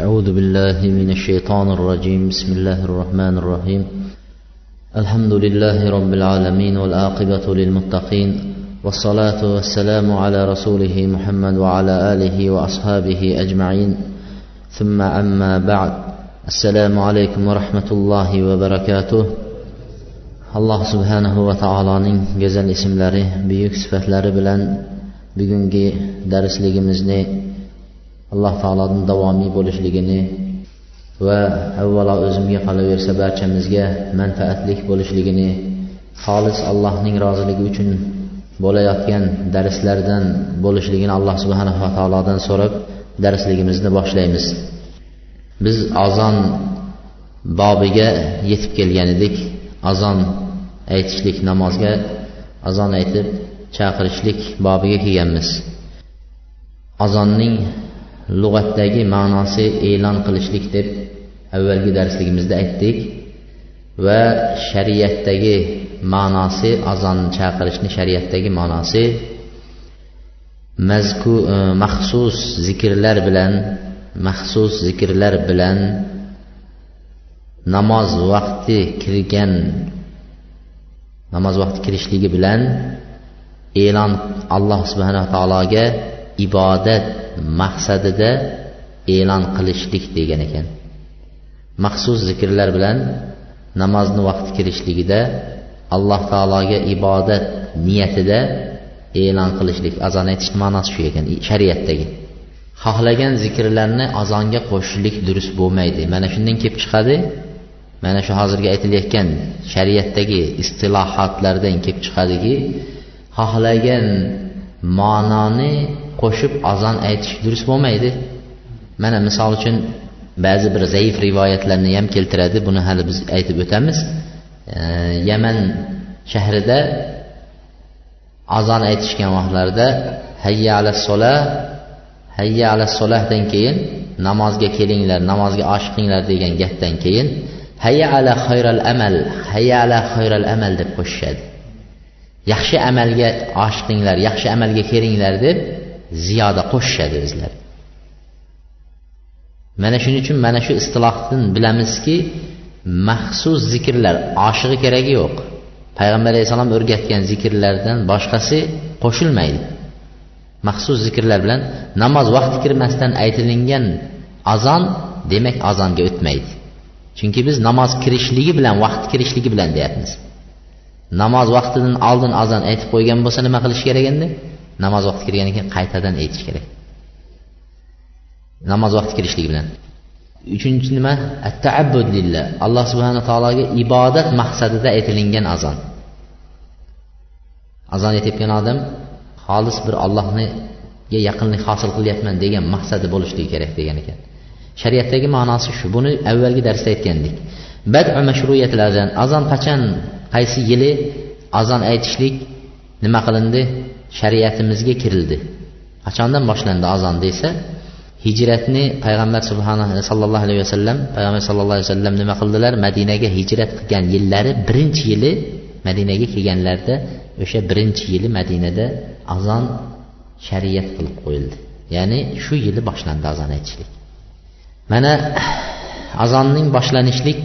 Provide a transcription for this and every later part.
أعوذ بالله من الشيطان الرجيم. بسم الله الرحمن الرحيم. الحمد لله رب العالمين والآقبة للمتقين والصلاة والسلام على رسوله محمد وعلى آله وأصحابه أجمعين. ثم أما بعد السلام عليكم ورحمة الله وبركاته. alloh subhanahu va taoloning go'zal ismlari buyuk sifatlari bilan bugungi darsligimizni alloh taoloning davomiy bo'lishligini va avvalo o'zimga qolaversa barchamizga manfaatlik bo'lishligini xolis allohning roziligi uchun bo'layotgan darslardan bo'lishligini alloh subhanahu va taolodan so'rab darsligimizni boshlaymiz. Biz azon bobiga yetib kelgan edik. Azon aytishlik namozga azon aytib chaqirishlik bobiga kelganmiz. Azonning lug'atdagi ma'nosi e'lon qilishlik deb avvalgi darsligimizda aytdik va shariatdagi ma'nosi azon chaqirishni shariatdagi ma'nosi mazku e, maxsus zikrlar bilan maxsus zikrlar bilan namoz vaqti kirgan namoz vaqti kirishligi bilan e'lon alloh subhanava taologa ibodat maqsadida e'lon qilishlik degan ekan. Maxsus zikrlar bilan namozni vaqti kirishligida alloh taologa ibodat niyatida e'lon qilishlik azon aytishni ma'nosi shu ekan shariatdagi. Xohlagan zikrlarni azonga qo'shishlik durust bo'lmaydi. Mana shundan kelib chiqadi. Mana shu hozirgi aytilayotgan shariatdagi istilohotlardan kelib chiqadiki xohlagan ma'noni qo'shib azon aytish durust bo'lmaydi. Mana misol uchun ba'zi bir zaif rivoyatlarni ham keltiradi. Buni hali biz aytib o'tamiz. Yaman shahrida azon aytishgan vaqtlarida hayya ala sola hayya ala solahdan keyin namozga kelinglar namozga oshiqinglar degan gapdan keyin hayya ala xayral amal hayya ala xayral amal deb qo'shishadi. Yaxshi amalga oshiqinglar yaxshi amalga kelinglar deb ziyoda qo'shishadi o'zlari. Mana shuning uchun mana shu istilohdan bilamizki maxsus zikrlar oshig'i keragi yo'q. Payg'ambar alayhissalom o'rgatgan zikrlardan boshqasi qo'shilmaydi. Maxsus zikrlar bilan namoz vaqti kirmasdan aytilingan azon demak azonga o'tmaydi. Chunki biz namoz kirishligi bilan vaqti kirishligi bilan deyapmiz. Namoz vaqtidan oldin azon aytib qo'ygan bo'lsa nima qilish kerak endi? Namoz vaqti kirgandan keyin qaytadan aytish kerak. Namoz vaqti kirishligi bilan. Uchinchi nima? Attaabbud lillah. Alloh subhana taologa ibodat maqsadida aytilingan azon. Azon aytayotgan odam xolis bir ollohniga yaqinlik hosil qilyapman degan maqsadi bo'lishligi kerak degan ekan. Shariatdagi ma'nosi shu. Buni avvalgi darsda aytgandik. Badu mashruyatil azon azon qachon qaysi yili azon aytishlik nima qilindi? Shariatimizga kirildi. Qachondan boshlandi azon desa hijratni payg'ambar subhanahu sallallohu alayhi vasallam payg'ambar sallallohu alayhi vasallam nima qildilar? Madinaga hijrat qilgan yillari birinchi yili madinaga kelganlarida o'sha birinchi yili madinada azon shariat qilib qo'yildi. Ya'ni shu yili boshlandi azon aytishlik. Mana azonning boshlanishlik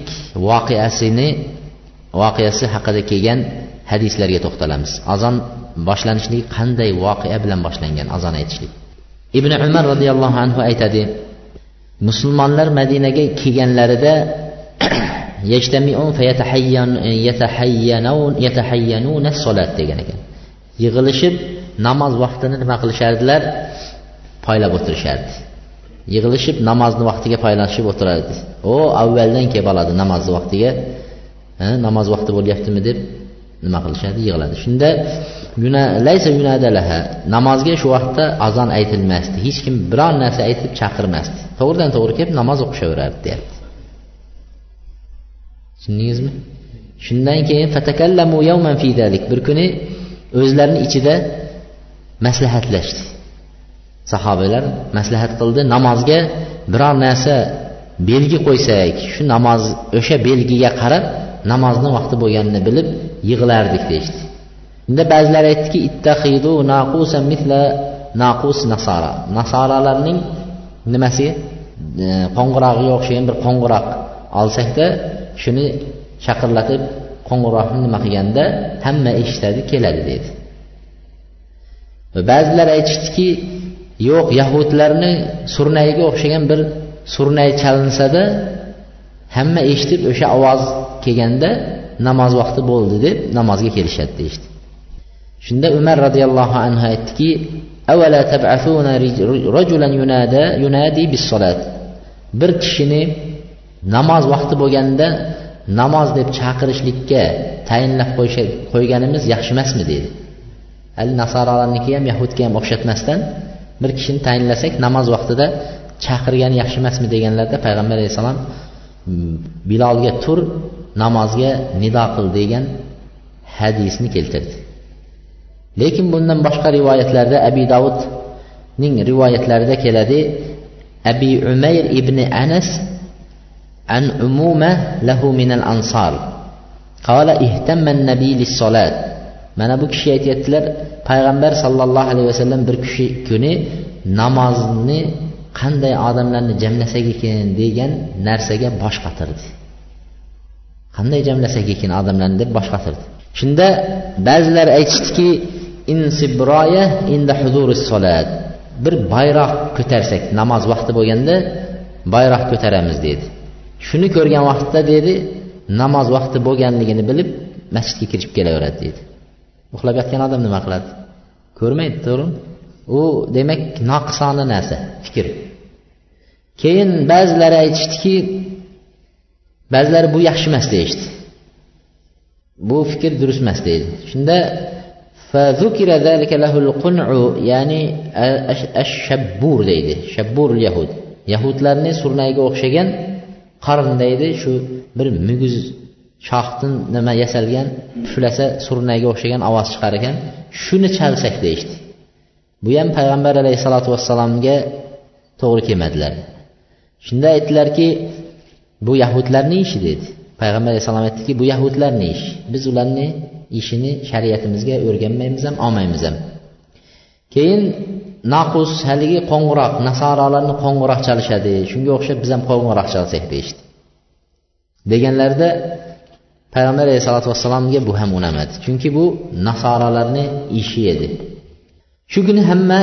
voqeasini voqeasi haqida kelgan hadislarga to'xtalamiz. Azon boshlanishligi qanday voqea bilan boshlangan azon aytishlik. Ibn umar roziyallohu anhu aytadi musulmonlar madinaga kelganlarida degan ekan. Yig'ilishib namoz vaqtini nima qilishardilar? Poylab o'tirishardi. Yig'ilishib namozni vaqtiga poylashib o'tirardi. U avvaldan kelib oladi namozni vaqtiga. Namoz vaqti bo'lyaptimi? deb nima qilishadi? Yig'iladi. Shunda laysa yunadalaha namozga shu vaqtda azon aytilmasdi. Hech kim biron narsa aytib chaqirmasdi. To'g'ridan to'g'ri kelib namoz o'qishaverardi deyapti. Tushundingizmi? Shundan keyin fatakallamu yawman fi dalik bir kuni o'zlarini ichida maslahatlashdi. Sahobalar maslahat qildi namozga biror narsa belgi qo'ysak shu namoz o'sha belgiga qarab namozni vaqti bo'lganini bilib yig'lardik deyishdi. Unda ba'zilar aytdiki ittahidu naqusa mitla naqus nasara. Nasoralarning nimasiga e, qo'ng'irog'iga o'xshagan bir qo'ng'iroq olsakda shuni chaqirlatib qo'ng'iroqni nima qilganda hamma eshitadi keladi deydi. Ba'zilar aytishdiki yo'q yahudlarni surnayiga o'xshagan bir surnay chalinsada hamma eshitib o'sha ovoz kelganda namoz vaqti bo'ldi deb namozga kelishadi deyishdi. Shunda umar roziyallohu anhu aytdiki bir kishini namoz vaqti bo'lganda namoz deb chaqirishlikka tayinlab qo'yganimiz yaxshi emasmi deydi hali nasoralarniki ham yahudga ham o'xshatmasdan bir kishini tayinlasak namoz vaqtida chaqirgani yaxshi emasmi deganlarda payg'ambar alayhissalom hmm, bilolga tur namozga nido qil degan hadisni keltirdi. Lekin bundan boshqa rivoyatlarda abi davudning rivoyatlarida keladi abi umayr ibn anas an umuma lahu min al ansor qala ihtamma nabiy lissolat mana bu kishi aytyaptilar payg'ambar sallallohu alayhi vasallam bir kishi kuni namozni qanday odamlarni jamlasak ekan degan narsaga bosh qatirdi. Qanday jamlasak ekan odamlarni deb bosh qotirdi. Shunda ba'zilar aytishdiki insibroya inda solat. Bir bayroq ko'tarsak namoz vaqti bo'lganda bayroq ko'taramiz dedi. Shuni ko'rgan vaqtda dedi namoz vaqti bo'lganligini bilib masjidga kirib kelaveradi deydi uxlab yotgan odam nima qiladi? Ko'rmaydi to'g'rimi? U demak noqisona narsa fikr. Keyin ba'zilari aytishdiki ba'zilari bu yaxshi emas deyishdi bu fikr durust emas deydi shunda فذكر ذلك له القنع ya'ni ashabbur deydi shabbur yahud yahudlarni surnayiga o'xshagan qarn deydi shu bir muguz shoxdan nima yasalgan puflasa surnayga o'xshagan ovoz chiqar ekan shuni chalsak deyishdi bu ham payg'ambar alayhissalotu vassalomga to'g'ri kelmadilar shunda aytdilarki bu yahudlarni ishi dedi. Payg'ambar alayhissalom aytdiki bu yahudlarni ishi. Biz ularni ishini shariatimizga o'rganmaymiz ham olmaymiz ham. Keyin naqus haligi qo'ng'iroq nasorolarni qo'ng'iroq chalishadi. Shunga o'xshab biz ham qo'ng'iroq chalsak deyishdi. Deganlarida payg'ambar alayhisalotu vassalomga bu ham unamadi. Chunki bu nasoralarni ishi edi. Shu kuni hamma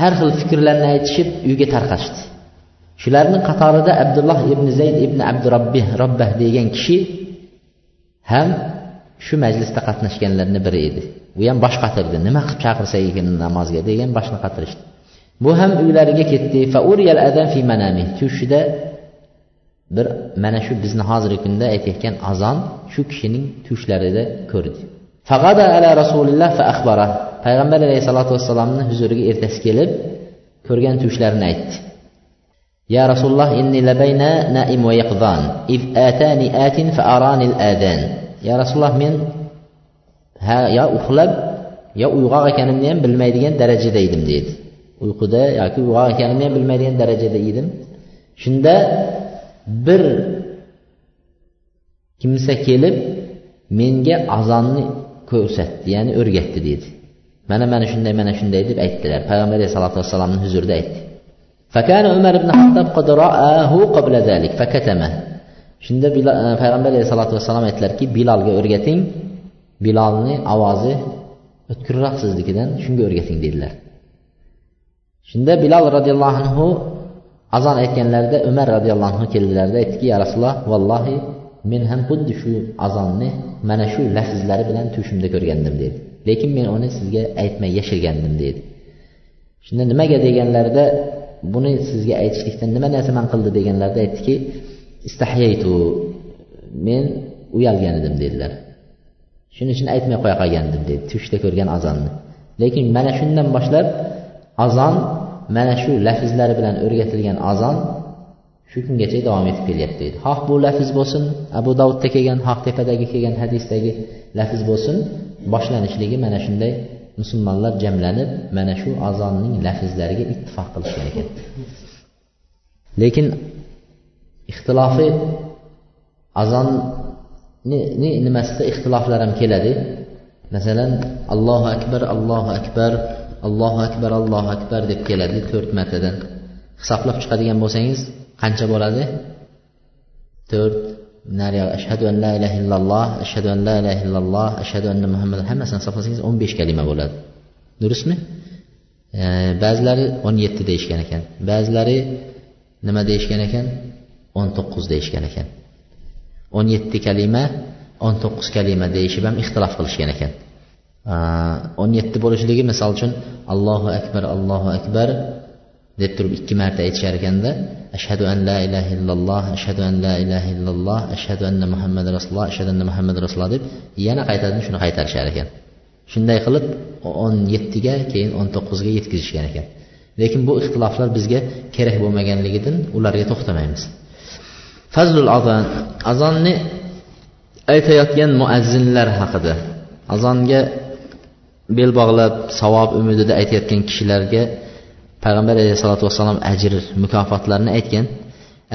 har xil fikrlarni aytishib uyga tarqashdi. Shularni qatorida abdulloh ibn zayd ibn abdurabbih robbah degan kishi ham shu majlisda qatnashganlarni biri edi. U ham bosh qatirdi nima qilib chaqirsak ekan namozga degan boshni qatirishdi. Bu ham uylariga ketdi. Tushida bir mana shu bizni hozirgi kunda aytayotgan azon shu kishining tushlarida ko'rdi. Fag'ada ala rasulilloh fa axbara payg'ambar alayhissalotu vassalomni huzuriga ertasi kelib ko'rgan tushlarini aytdi. يا رسول الله إني لبينا نائم ويقظان إذ آتاني آت فأراني الآذان يا رسول الله من ha yo uxlab yo uyg'oq ekanimni ham bilmaydigan darajada edim deydi uyquda yoki uyg'oq ekanimni ham bilmaydigan darajada edim shunda bir kimsa kelib menga azonni ko'rsatdi ya'ni o'rgatdi dedi mana mana shunday mana shunday deb aytdilar payg'ambar alayhisalotu vassalomni huzurida aytdi فكان عمر بن الخطاب قد رآه قبل ذلك فكتمه shunda payg'ambar alayhisalotu vassalom aytdilarki bilolga o'rgating bilolni ovozi o'tkirroq siznikidan shunga o'rgating dedilar shunda bilol roziyallohu anhu azon aytganlarida umar roziyallohu anhu keldilarda aytdiki ya rasululloh vallohi men ham xuddi shu azonni mana shu lafzlari bilan tushimda ko'rgandim dedi lekin men uni sizga aytmay yashirgandim dedi shunda nimaga deganlarida buni sizga aytishlikdan nima narsa man qildi deganlarida aytdiki istahyaytu men uyalgan edim dedilar. Shuning uchun aytmay qo'ya qolgandim dedi tushda ko'rgan azonni lekin mana shundan boshlab azon mana shu lafzlari bilan o'rgatilgan azon shu kungacha davom etib kelyapti deydi xoh bu lafz bo'lsin abu davudda kelgan xoh tepadagi kelgan hadisdagi lafz bo'lsin boshlanishligi mana shunday musulmonlar jamlanib mana shu azonning lafzlariga ittifoq qilishgan ekan. Lekin ixtilofi azonni nimasida ixtiloflar ham keladi? Masalan allohu akbar allohu akbar allohu akbar allohu akbar deb keladi to'rt martadan. Hisoblab chiqadigan bo'lsangiz qancha bo'ladi? To'rt Bunlar ya əşhədü en la ilahe illallah, əşhədü en la ilahe illallah, əşhədü enne Muhammed həməsinin safhasınız 15 kəlmə bo'ladi. Durustmi? E, bəziləri 17 deyişgan ekan. Bəziləri nima deyishgan ekan? 19 deyishgan ekan. 17 kalima, 19 kalima deyishib ham ixtilof qilishgan ekan. E, 17 bo'lishligi misol uchun Allohu akbar, Allohu akbar, deb turib ikki marta aytishar ekanda ashhadu an la ilaha illalloh ashhadu an la ilaha illalloh ashhadu anna muhammad rasululloh ashhadu anna muhammad rasululloh deb yana qaytadan shuni qaytarishar ekan. Shunday qilib o'n yettiga keyin o'n to'qqizga yetkazishgan ekan. Lekin bu ixtiloflar bizga kerak bo'lmaganligidan ularga to'xtamaymiz. Fazlul azon azonni aytayotgan muazzinlar haqida. Azonga bel bog'lab savob umidida aytayotgan kishilarga payg'ambar alayhissalotu vassalom ajr mukofotlarini aytgan.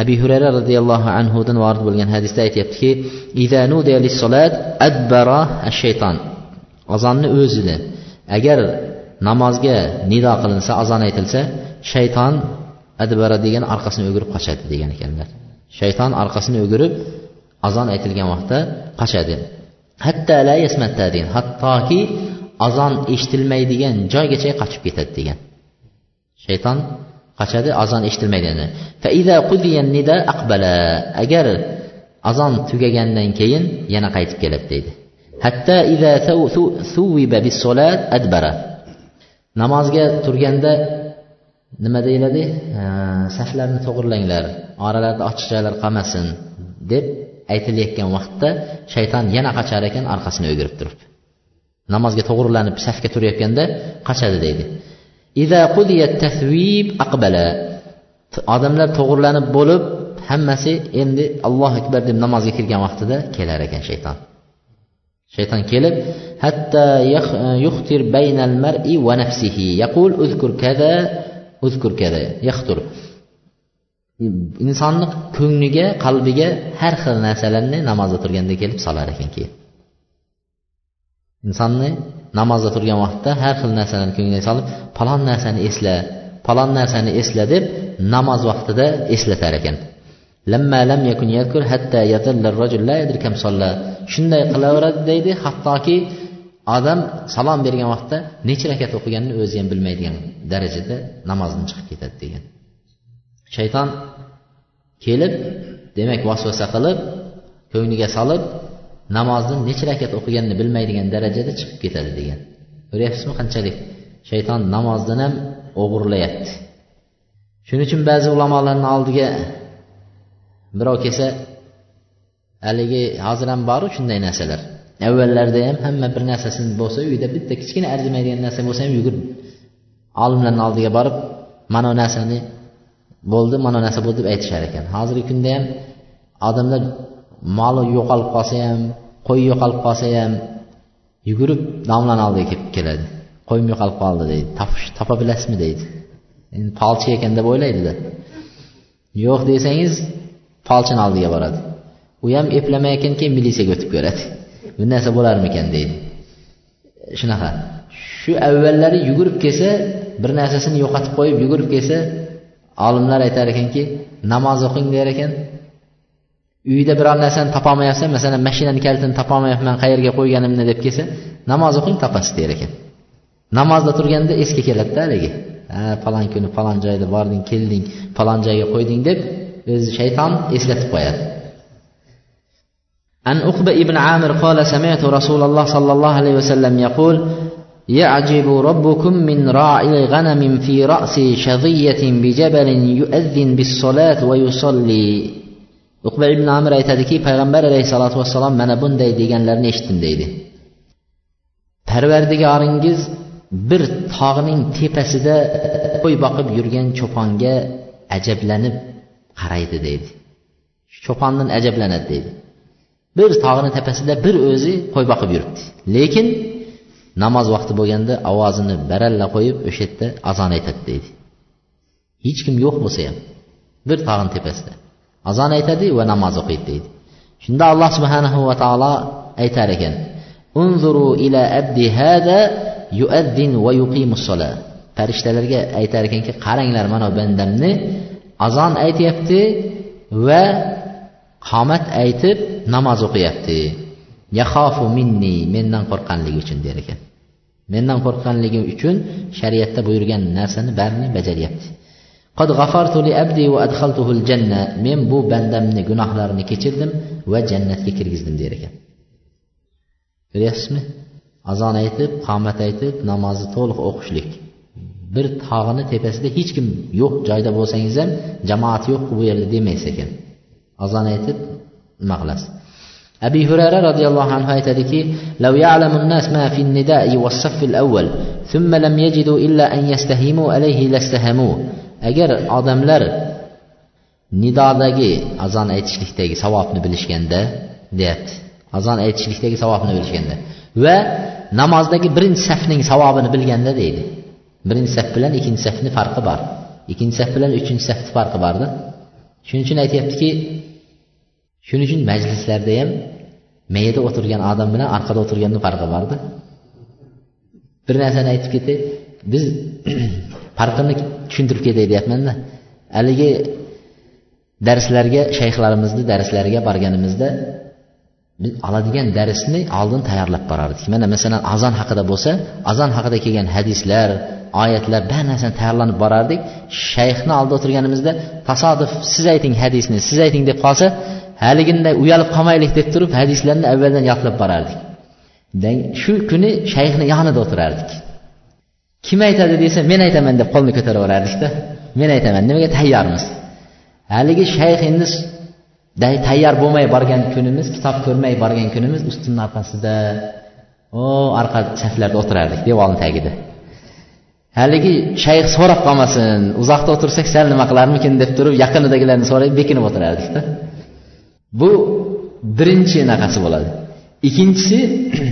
Abi hurayra roziyallohu anhudan vorid bo'lgan hadisda aytyaptiki shayton azonni o'zida agar namozga nido qilinsa azon aytilsa shayton adbara degan orqasini o'girib qochadi degan ekanlar. Shayton orqasini o'girib azon aytilgan vaqtda qochadi. Hatto la degan hattoki azon eshitilmaydigan joygacha qochib ketadi degan. Shayton qochadi azon eshitilmaydigan agar azon tugagandan keyin yana qaytib keladi deydi. Hatto adbara. Namozga turganda nima deyiladi? Saflarni to'g'irlanglar oralarda ochiq joylar qolmasin deb aytilayotgan vaqtda shayton yana qochar ekan orqasini o'girib turib. Namozga to'g'rilanib safga turayotganda qochadi deydi. Odamlar to'g'irlanib bo'lib hammasi endi allohu akbar deb namozga kirgan vaqtida kelar ekan shayton. Shayton kelib hatta yuxtir baynal mar'i va nafsihi. Yaqul uzkur kaza uzkur kaza yaxtur insonni ko'ngliga qalbiga har xil narsalarni namozda turganda kelib solar ekan keyin. Insonni namozda turgan vaqtda har xil narsalarni ko'ngliga solib falon narsani esla falon narsani esla deb namoz vaqtida eslatar ekan. Shunday qilaveradi deydi hattoki odam salom bergan vaqtda necha rakat o'qiganini o'zi ham bilmaydigan darajada namozdan chiqib ketadi degan. Shayton kelib demak vasvasa qilib ko'ngliga solib namozni necha rakat o'qiganini bilmaydigan darajada chiqib ketadi degan. Ko'ryapsizmi qanchalik? Shayton namozdan ham o'g'irlayapti. Shuning uchun ba'zi ulamolarni oldiga birov kelsa haligi hozir ham boru shunday narsalar. Avvallarda ham hamma bir narsasi bo'lsa uyda bitta kichkina arzimaydigan narsa bo'lsa ham yugurib olimlarni oldiga borib mana bu narsani bo'ldi mana bu narsa bo'ldi deb aytishar ekan. Hozirgi kunda ham odamlar moli yo'qolib qolsa ham qo'y yo'qolib qolsa ham yugurib domlani oldiga kelib keladi. Qo'yim yo'qolib qoldi deydi. Topa bilasizmi deydi. Endi polchi ekan deb o'ylaydida. Yo'q desangiz polchini oldiga boradi. U ham eplamay ekan keyin militsiyaga o'tib ko'radi. Bu narsa bo'larmikan deydi. Shunaqa. Shu avvallari yugurib kelsa bir narsasini yo'qotib qo'yib yugurib kelsa olimlar aytar ekanki namoz o'qing der ekan uyda biror narsani topolmayapsan masalan mashinani kalitini topolmayapman qayerga qo'yganimni deb kelsa namoz o'qing topasiz der ekan namozda turganda esga keladida haligi ha falon kuni falon joyda bording kelding falon joyga qo'yding deb o'zi shayton eslatib qo'yadi عن أقبة ابن عامر قال سمعت صلى الله عليه وسلم يقول يعجب ربكم من راعي غنم في رأس شظية بجبل يؤذن بالصلاة ويصلي uqba ibn amir aytadiki payg'ambar alayhissalotu vassalom mana bunday deganlarni eshitdim deydi. Parvardigoringiz bir tog'ning tepasida qo'y boqib yurgan cho'ponga ajablanib qaraydi deydi. Cho'pondan ajablanadi deydi. Bir tog'ni tepasida bir o'zi qo'y boqib yuribdi. Lekin namoz vaqti bo'lganda ovozini baralla qo'yib o'sha yerda azon aytadi deydi. Hech kim yo'q bo'lsa ham bir tog'ni tepasida. Azon aytadi va namoz o'qiydi deydi. Shunda alloh subhanahu va taolo aytar ekan unzuru ila abdi hada yuaddin va yuqimussola farishtalarga aytar ekanki qaranglar mana bandamni azon aytyapti va qomat aytib namoz o'qiyapti. Yaxofu minni mendan qo'rqqanligi uchun der ekan. Mendan qo'rqqanligi uchun shariatda buyurgan narsani barini bajaryapti. قد غفرت لأبدي وأدخلته الجنة. من بو بندم نجناح لارني كتشدم وجنة كيرجزدم ديركا ريسمي أزان أيتب قامت أيتب نماز طولق أخش لك bir tog'ini tepasida hech kim yo'q joyda bo'lsangiz ham jamoat yo'q bu yerda demaysiz ekan azon aytib nima qilasiz abi hurara roziyallohu anhu aytadiki لو يعلم الناس ما في النداء والصف الأول ثم لم يجدوا إلا أن يستهيموا عليه لاستهموه. Agar odamlar nidodagi azon aytishlikdagi savobni bilishganda deyapti azon aytishlikdagi savobni bilishganda va namozdagi birinchi safning savobini bilganda deydi. Birinchi saf bilan ikkinchi safni farqi bor. Ikkinchi saf bilan uchinchi safni farqi borda. Shuning uchun aytyaptiki shuning uchun majlislarda ham mayda o'tirgan odam bilan orqada o'tirganni farqi borda. Bir narsani aytib ketay. Biz farqini tushuntirib ketay deyapmanda. Haligi darslarga shayxlarimizni darslariga borganimizda biz oladigan darsni oldin tayyorlab borardik. Mana masalan azon haqida bo'lsa azon haqida kelgan hadislar oyatlar bari narsani tayyorlanib borardik. Shayxni oldida o'tirganimizda tasodif siz ayting hadisni siz ayting deb qolsa haliginday uyalib qolmaylik deb turib hadislarni avvaldan yodlab borardik. Shu kuni shayxni yonida o'tirardik. Kim aytadi desa men aytaman deb qo'lni ko'taraverardikda men aytaman nimaga tayyormiz? Haligi shayx endi tayyor bo'lmay borgan kunimiz kitob ko'rmay borgan kunimiz ustimni orqasida o orqa saflarda o'tirardik devorni tagida. Haligi shayx so'rab qolmasin uzoqda o'tirsak sal nima qilarmikin deb turib yaqinidagilarni so'rab bekinib o'tirardikda. Bu birinchi anaqasi bo'ladi. Ikkinchisi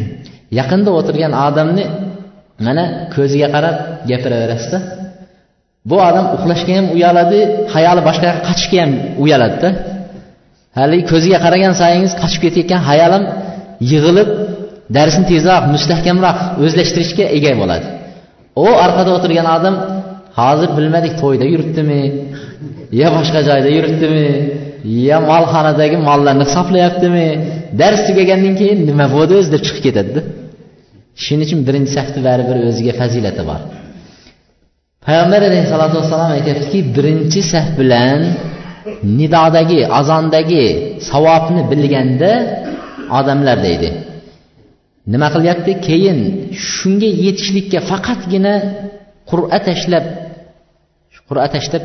yaqinda o'tirgan odamni mana ko'ziga qarab gapiraverasizda. Bu odam uxlashga ham uyaladi hayoli boshqa yoqqa qochishga ham uyaladida. Haligi ko'ziga qaragan sayingiz qochib ketayotgan hayolim yig'ilib darsni tezroq mustahkamroq o'zlashtirishga ega bo'ladi. U orqada o'tirgan odam hozir bilmadik to'yda yuribdimi? Yo boshqa joyda yuribdimi? Yo molxonadagi mollarni hisoblayaptimi? Dars tugagandan keyin nima bo'ldi? O'zi deb chiqib ketadida. Shuning uchun birinchi safni baribir o'ziga fazilati bor. Payg'ambar alayhissalotu vassalom aytyaptiki birinchi saf bilan nidodagi azondagi savobni bilganda odamlar deydi. Nima qilyapti? Keyin shunga yetishlikka faqatgina qur'a tashlab qur'a tashlab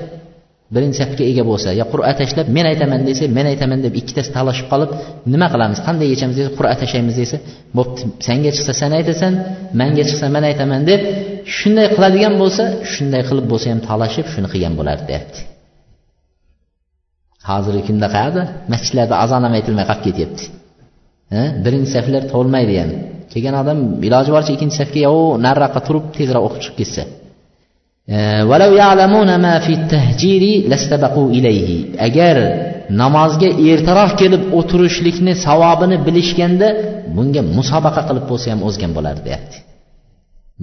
birinchi safga ega bo'lsa yo qur'a tashlab men aytaman desa men aytaman deb ikkitasi talashib qolib nima qilamiz? Qanday yechamiz? desa qur'a tashlaymiz desa bo'pti senga chiqsa sen aytasan manga chiqsa man aytaman deb shunday qiladigan bo'lsa shunday qilib bo'lsa ham talashib shuni qilgan bo'lardi deyapti. Hozirgi kunda qayerda masjidlarda azon ham aytilmay qolib ketyapti. Birinchi saflar to'lmaydi ham. Kelgan odam iloji boricha ikkinchi safga yo nariroqqa turib tezroq o'qib chiqib ketsa. Agar namozga ertaroq kelib o'tirishlikni savobini bilishganda bunga musobaqa qilib bo'lsa ham o'zgan bo'lardi deyapti.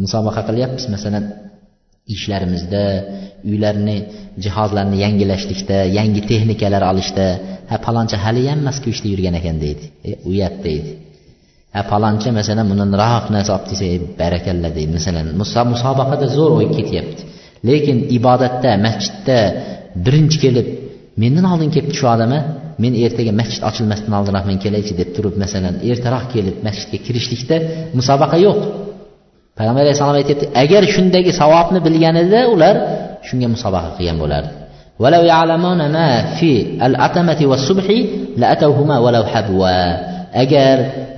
Musobaqa qilyapmiz masalan ishlarimizda uylarni jihozlarni yangilashlikda yangi texnikalar olishda ha palonchi haliyam emasku ishda yurgan ekan deydi. E, uyat deydi. Ha palonchi masalan bundanroq narsa olib kelsa e, barakalla deydi. Masalan musobaqada zo'r o'y ketyapti. Lekin ibodatda masjidda birinchi kelib mendan oldin kelibdi shu men ertaga masjid ochilmasdan oldinroq men kelaychi deb turib masalan ertaroq kelib masjidga kirishlikda musobaqa yo'q. Payg'ambar alayhissalom aytyapti agar shundagi savobni bilganida ular shunga musobaqa qilgan bo'lardi. Agar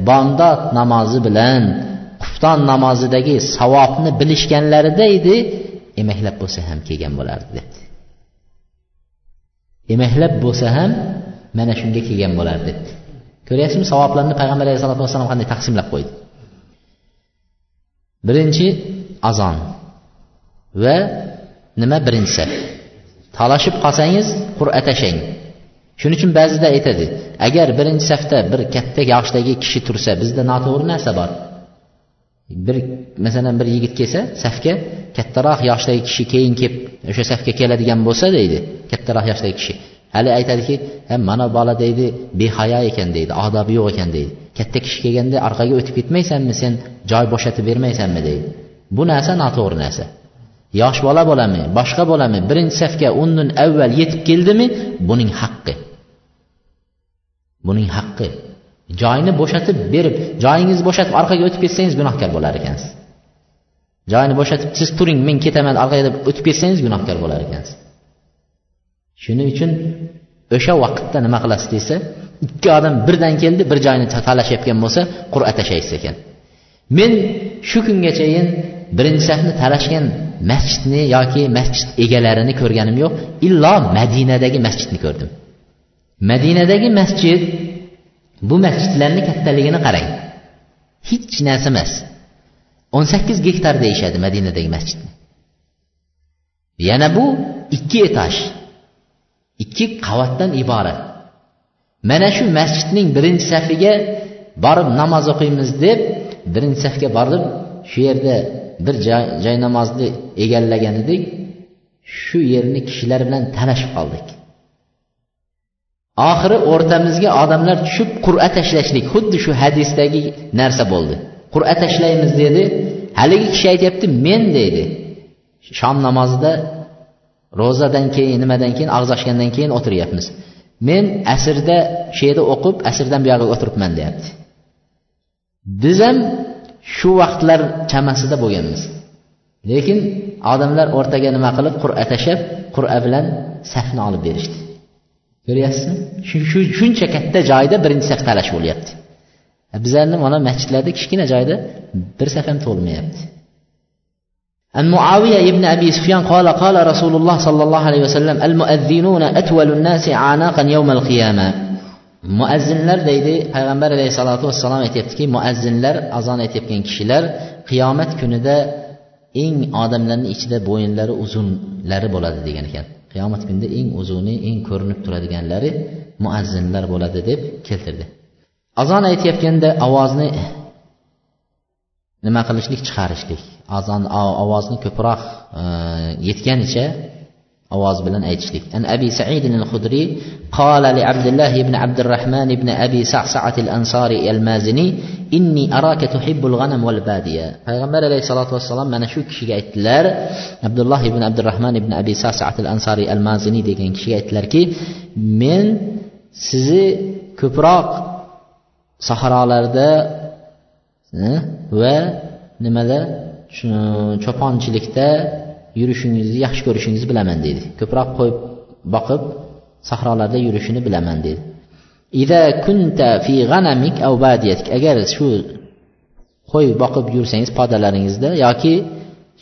bomdod namozi bilan qufton namozidagi savobni bilishganlarida edi emaklab bo'lsa ham kelgan bo'lardi debdi emaklab bo'lsa ham mana shunga kelgan bo'lardi debdi ko'ryapsizmi? Savoblarni payg'ambar alayhisalotu vassalom qanday taqsimlab qo'ydi? Birinchi azon. Va nima birinchi saf talashib qolsangiz qur'a tashlang shuning uchun ba'zida aytadi agar birinchi safda bir katta yoshdagi kishi tursa bizda noto'g'ri narsa bor. Bir masalan bir yigit kelsa safga kattaroq yoshdagi kishi keyin kelib o'sha safga keladigan bo'lsa deydi kattaroq yoshdagi kishi. Hali aytadiki mana bola deydi behayo ekan deydi odobi yo'q ekan deydi. Katta kishi kelganda orqaga o'tib ketmaysanmi sen? Joy bo'shatib bermaysanmi? deydi. Bu narsa noto'g'ri narsa. Yosh bola bo'lami boshqa bo'lami birinchi safga undan avval yetib keldimi? Buning haqqi. Buning haqqi. Joyni bo'shatib berib joyingizni bo'shatib orqaga o'tib ketsangiz gunohkor bo'lar ekansiz. Joyini bo'shatib siz turing men ketaman orqaga deb o'tib ketsangiz gunohkor bo'lar ekansiz. Shuning uchun o'sha vaqtda nima qilasiz desa ikki odam birdan keldi bir joyni talashayotgan bo'lsa qur'a tashlaysiz ekan. Men shu kungachayin birinchi safni talashgan masjidni yoki masjid egalarini ko'rganim yo'q illo madinadagi masjidni ko'rdim. Madinadagi masjid bu masjidlarni kattaligini qarang. Hech narsa emas. O'n sakkiz gektar deyishadi madinadagi masjidni. Yana bu ikki etaj ikki qavatdan iborat. Mana shu masjidning birinchi safiga borib namoz o'qiymiz deb birinchi safga borib shu yerda bir joy namozni egallagan edik. Shu yerni kishilar bilan talashib qoldik. Oxiri o'rtamizga odamlar tushib qur'a tashlashlik xuddi shu hadisdagi narsa bo'ldi. Qur'a tashlaymiz dedi. Haligi kishi aytyapti men deydi. Shom namozida ro'zadan keyin nimadan keyin og'iz ochgandan keyin o'tiryapmiz. Men asrda shu yerda o'qib asrdan buyog'iga o'tiribman deyapti. Biz ham shu vaqtlar chamasida bo'lganmiz. Lekin odamlar o'rtaga nima qilib qur'a tashlab qur'a bilan safni olib berishdi. ko'ryapsizmi? Shuncha katta joyda birinchi saf talash bo'lyapti e, bizlarni mana masjidlarda kichkina joyda bir saf ham to'lmayapti muaviya ibn abi sufyan qola qola rasululloh sollallohu alayhi vasallam al muazzinuna atvalun nasi anaqan yawmal qiyama. Muazzinlar deydi payg'ambar alayhissalotu vassalom aytyaptiki muazzinlar azon aytayotgan kishilar qiyomat kunida eng odamlarni ichida bo'yinlari uzunlari bo'ladi degan ekan. Qiyomat kunida eng uzuni eng ko'rinib turadiganlari muazzinlar bo'ladi deb keltirdi. Azon aytayotganda ovozni nima qilishlik chiqarishlik. Azon ovozni ko'proq e, yetganicha ovoz bilan aytishlik. An abi said al-khudriy qala li abdullah ibn abdurrahman ibn abi sa'sa'at al-ansari al-mazini inni araka tuhibbul ghanam wal badiya. Payg'ambar alayhissalotu vassalom mana shu kishiga aytdilar abdulloh ibn abdurahmon ibn abi sa'sa'at al-ansari al-mazini degan kishiga aytdilarki men sizni ko'proq sahrolarda eh, va nimada cho'ponchilikda yurishingizni yaxshi ko'rishingizni bilaman deydi. Ko'proq qo'yib boqib sahrolarda yurishini bilaman deydi. Ida kunta fi g'anamik aw badiyatik. Agar shu qo'y boqib yursangiz podalaringizda yoki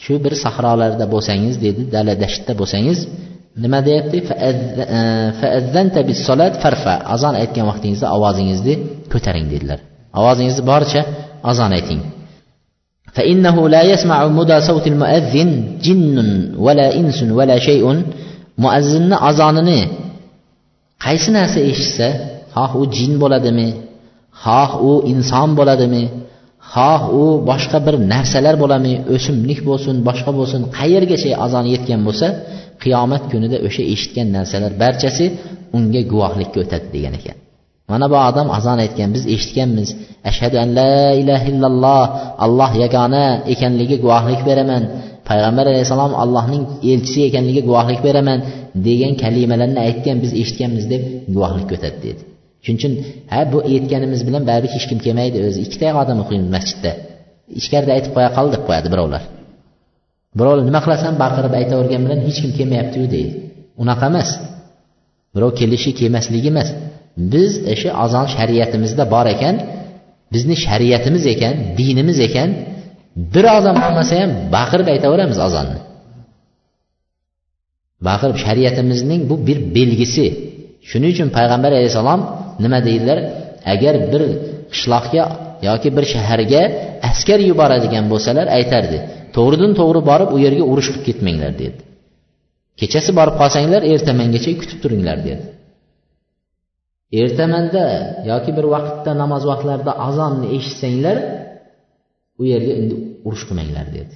shu bir sahrolarda bo'lsangiz dedi dala dashtda bo'lsangiz nima deyapti? E, farfa. Azon aytgan vaqtingizda ovozingizni ko'taring dedilar. Ovozingizni boricha azon ayting. فإنه لا يسمع مدى صوت المؤذن جن ولا إنس ولا شيء مؤذن azonini qaysi narsa eshitsa xoh u jin bo'ladimi xoh u inson bo'ladimi xoh u boshqa bir narsalar bo'ladimi o'simlik bo'lsin boshqa bo'lsin qayergacha azon yetgan bo'lsa qiyomat kunida o'sha eshitgan narsalar barchasi unga guvohlikka o'tadi degan ekan mana bu odam azon aytgan biz eshitganmiz. Ashhadu an la ilaha illalloh alloh yagona ekanligiga guvohlik beraman. Payg'ambar alayhissalom allohning elchisi ekanligiga guvohlik beraman degan kalimalarni aytgan biz eshitganmiz deb guvohlik ko'tardi dedi. Shuning uchun ha bu aytganimiz bilan baribir hech kim kelmaydi o'zi ikkita odam o'qiymiz masjidda. Ichkarida aytib qo'ya qol deb qo'yadi birovlar. Birov nima qilasan baqirib aytavergan bilan hech kim kelmayaptiyu deydi. Unaqa emas. Birov kelishi kelmasligi emas biz o'sha azon shariatimizda bor ekan bizni shariatimiz ekan dinimiz ekan bir odam bo'lmasa ham baqirib aytaveramiz azonni baqirib shariatimizning bu bir belgisi. Shuning uchun payg'ambar alayhissalom nima deydilar agar bir qishloqga yoki bir shaharga askar yuboradigan bo'lsalar aytardi to'g'ridan to'g'ri borib u yerga urush qilib ketmanglar dedi. Kechasi borib qolsanglar ertamangacha kutib turinglar dedi. Ertamanda yoki bir vaqtda namoz vaqtlarida azonni eshitsanglar u yerga endi urush qilmanglar dedi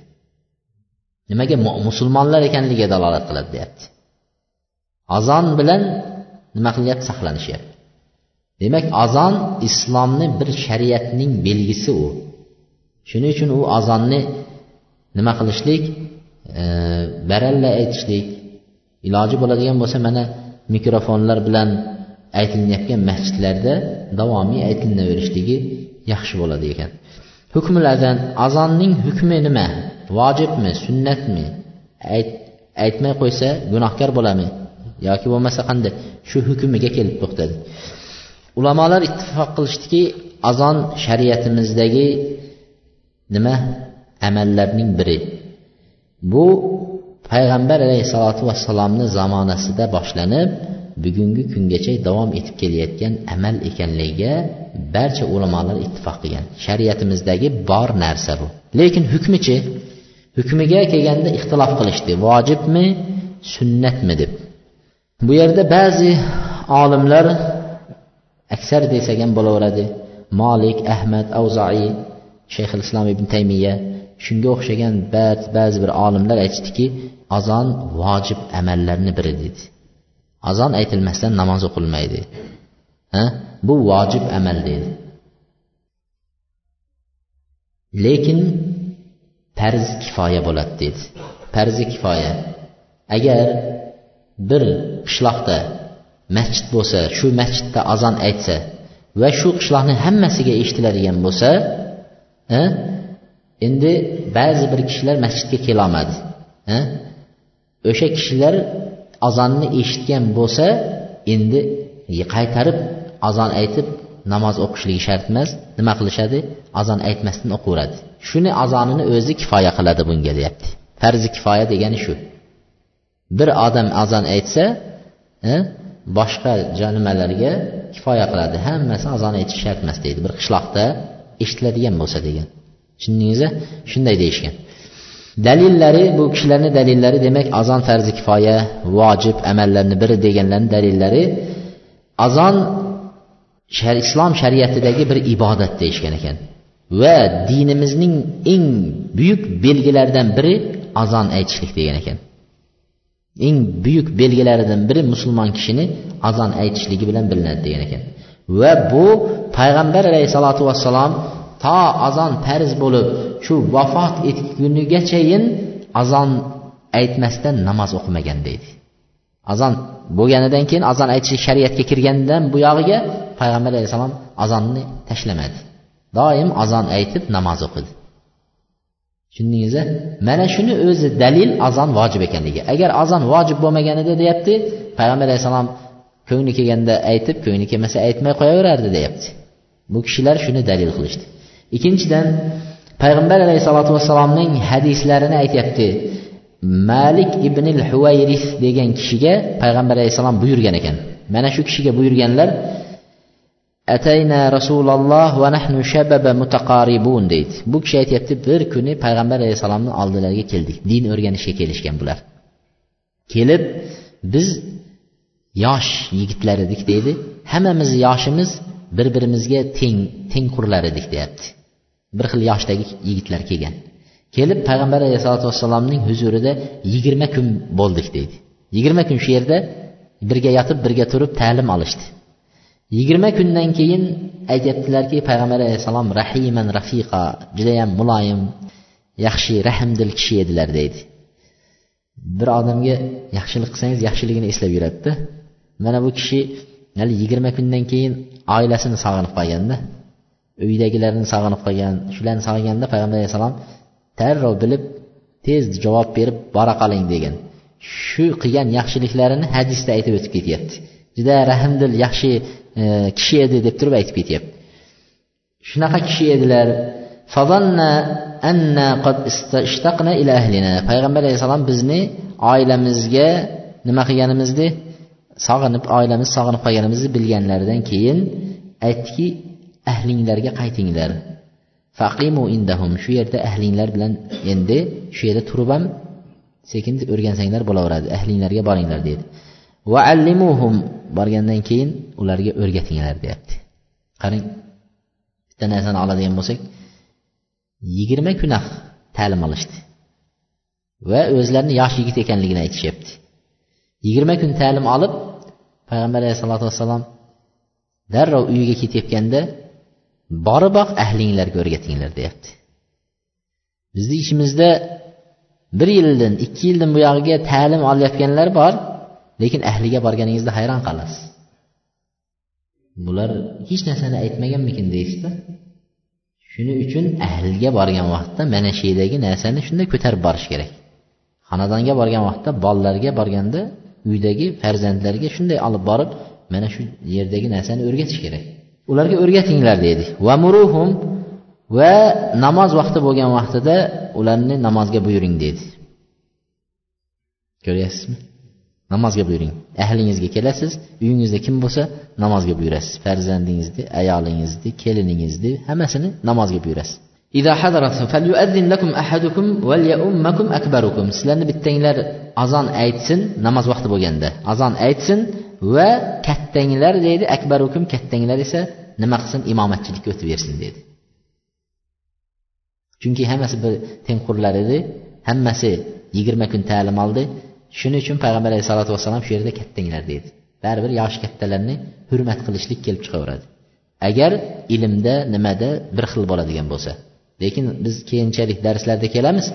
nimaga musulmonlar ekanligiga dalolat qiladi deyapti. Azon bilan nima qilyapti? Saqlanishyapti. Demak azon islomni bir shariatning belgisi u. Shuning uchun u azonni nima qilishlik? E, baralla aytishlik. Iloji bo'ladigan bo'lsa mana mikrofonlar bilan aytilayotgan masjidlarda davomiy aytilaverishligi yaxshi bo'ladi ekan. Hukmul azan azonning hukmi nima? Vojibmi sunnatmi? Aytmay qo'ysa gunohkor bo'ladimi? Yoki bo'lmasa qanday? Shu hukmiga kelib to'xtadi. Ulamolar ittifoq qilishdiki azon shariatimizdagi nima? Amallarning biri. Bu payg'ambar alayhissalotu vassalomni zamonasida boshlanib bugungi kungacha davom etib kelayotgan amal ekanligiga barcha ulamolar ittifoq qilgan. Shariatimizdagi bor narsa bu. Lekin hukmichi hukmiga kelganda ixtilof qilishdi vojibmi sunnatmi deb? Bu yerda ba'zi olimlar aksar desak ham bo'laveradi. Molik ahmad avzoiy shayx islom ibn taymiya. Shunga o'xshagan ba'zi bir olimlar aytishdiki azon vojib amallarni biri dedi. Azon aytilmasdan namoz o'qilmaydi. Ha? Bu vojib amal deydi. Lekin farz kifoya bo'ladi deydi. Farzi kifoya. Agar bir qishloqda masjid bo'lsa shu masjidda azon aytsa va shu qishloqni hammasiga eshitiladigan bo'lsa endi ba'zi bir kishilar masjidga kelolmadi o'sha kishilar azonni eshitgan bo'lsa endi qaytarib azon aytib namoz o'qishligi shart emas. Nima qilishadi? Azon aytmasdan o'qiveradi shuni azonini o'zi kifoya qiladi bunga deyapti. Farzi kifoya degani shu. Bir odam azon aytsa e, boshqa nimalarga kifoya qiladi. Hammasi azon aytish shart emas deydi. Bir qishloqda eshitiladigan bo'lsa degan. Tushundingizmi? Shunday deyishgan. Dalillari bu kishilarni dalillari demak azon farzi kifoya vojib amallarni biri deganlarni dalillari azon islom shariatidagi bir ibodat deyishgan ekan. Va dinimizning eng buyuk belgilaridan biri azon aytishlik degan ekan. Eng buyuk belgilaridan biri musulmon kishini azon aytishligi bilan bilinadi degan ekan. Va bu payg'ambar alayhissalotu vassalom to azon farz bo'lib shu vafot etgunigachayin azon aytmasdan namoz o'qimagan deydi. Azon bo'lganidan keyin azon aytish shariatga kirgandan buyog'iga payg'ambar alayhissalom azonni tashlamadi. Doim azon aytib namoz o'qidi. Tushundingizmi mana shuni o'zi dalil azon vojib ekanligi. Agar azon vojib bo'lmaganida deyapti payg'ambar alayhissalom ko'ngli kelganda aytib ko'ngli kelmasa aytmay qo'yaverardi deyapti. Bu kishilar shuni dalil qilishdi. Ikkinchidan payg'ambar alayhissalotu vassalomning hadislarini aytyapti. Malik ibn huvayris degan kishiga payg'ambar alayhissalom buyurgan ekan. Mana shu kishiga buyurganlar atayna rasululloh va nahnu shababa mutaqaribun deydi. Bu kishi aytyapti bir kuni payg'ambar alayhissalomni oldilariga keldik. Din o'rganishga kelishgan bular. Kelib biz yosh yigitlar edik deydi. Hammamiz yoshimiz bir birimizga teng tengqurlar edik deyapti. Bir xil yoshdagi yigitlar kelgan. Kelib payg'ambar alayhisalotu vassalomning huzurida yigirma kun bo'ldik deydi. Yigirma kun shu yerda birga yotib birga turib ta'lim olishdi. Yigirma kundan keyin aytyaptilarki payg'ambar alayhissalom rahiman rafiqa judayam muloyim yaxshi rahmdil kishi edilar deydi. Bir odamga yaxshilik qilsangiz yaxshiligini eslab yuradida mana bu kishi hali yigirma kundan keyin oilasini sog'inib qolganda uydagilarni sog'inib qolgan shularni sog'inganda payg'ambar alayhissalom darrov bilib tez javob berib bora qoling degan. Shu qilgan yaxshiliklarini hadisda aytib o'tib ketyapti. Juda rahmdil yaxshi e, kishi edi deb turib aytib ketyapti. Shunaqa kishi edilar. Payg'ambar alayhissalom bizni oilamizga nima qilganimizni sog'inib oilamiz sog'inib qolganimizni bilganlaridan keyin aytdiki ahlinglarga qaytinglar. Faqimu indahum. Shu yerda ahlinglar bilan endi shu yerda turib ham sekin o'rgansanglar bo'laveradi. Ahlinglarga boringlar dedi va allimuhum. Borgandan keyin ularga o'rgatinglar deyapti. Qarang bitta narsani oladigan bo'lsak yigirma kun ta'lim olishdi. Va o'zlarini yosh yigit ekanligini aytishyapti. Yigirma kun ta'lim olib payg'ambar alayhisalotu vassalom darrov uyiga ketayotganda boriboq ahlinglarga o'rgatinglar deyapti. Bizni ichimizda bir yildan ikki yildan buyog'iga ta'lim olayotganlar bor lekin ahliga borganingizda hayron qolasiz. Bular hech narsani aytmaganmikin deysizda. Shuning uchun ahliga borgan vaqtda mana shu yerdagi narsani shunday ko'tarib borish kerak. Xonadonga borgan vaqtda bolalarga borganda uydagi farzandlarga shunday olib borib mana shu yerdagi narsani o'rgatish kerak. Ularga o'rgatinglar deydi. Va muruhum va namoz vaqti bo'lgan vaqtida ularni namozga buyuring deydi. Ko'ryapsizmi? Namozga buyuring. Ahlingizga kelasiz uyingizda kim bo'lsa namozga buyurasiz. Farzandingizni ayolingizni keliningizni hammasini namozga buyurasiz. Sizlarni bittanglar azon aytsin namoz vaqti bo'lganda. Azon aytsin va kattanglar deydi akbarukum kattanglar esa nima qilsin imomatchilikka o'tib bersin dedi chunki hammasi bir tengqurlar edi hammasi yigirma kun ta'lim oldi. Shuning uchun payg'ambar alayhisalotu vassalom shu yerda kattanglar deydi. Baribir yoshi kattalarni hurmat qilishlik kelib chiqaveradi. Agar ilmda nimada bir xil bo'ladigan bo'lsa. Lekin biz keyinchalik darslarda kelamiz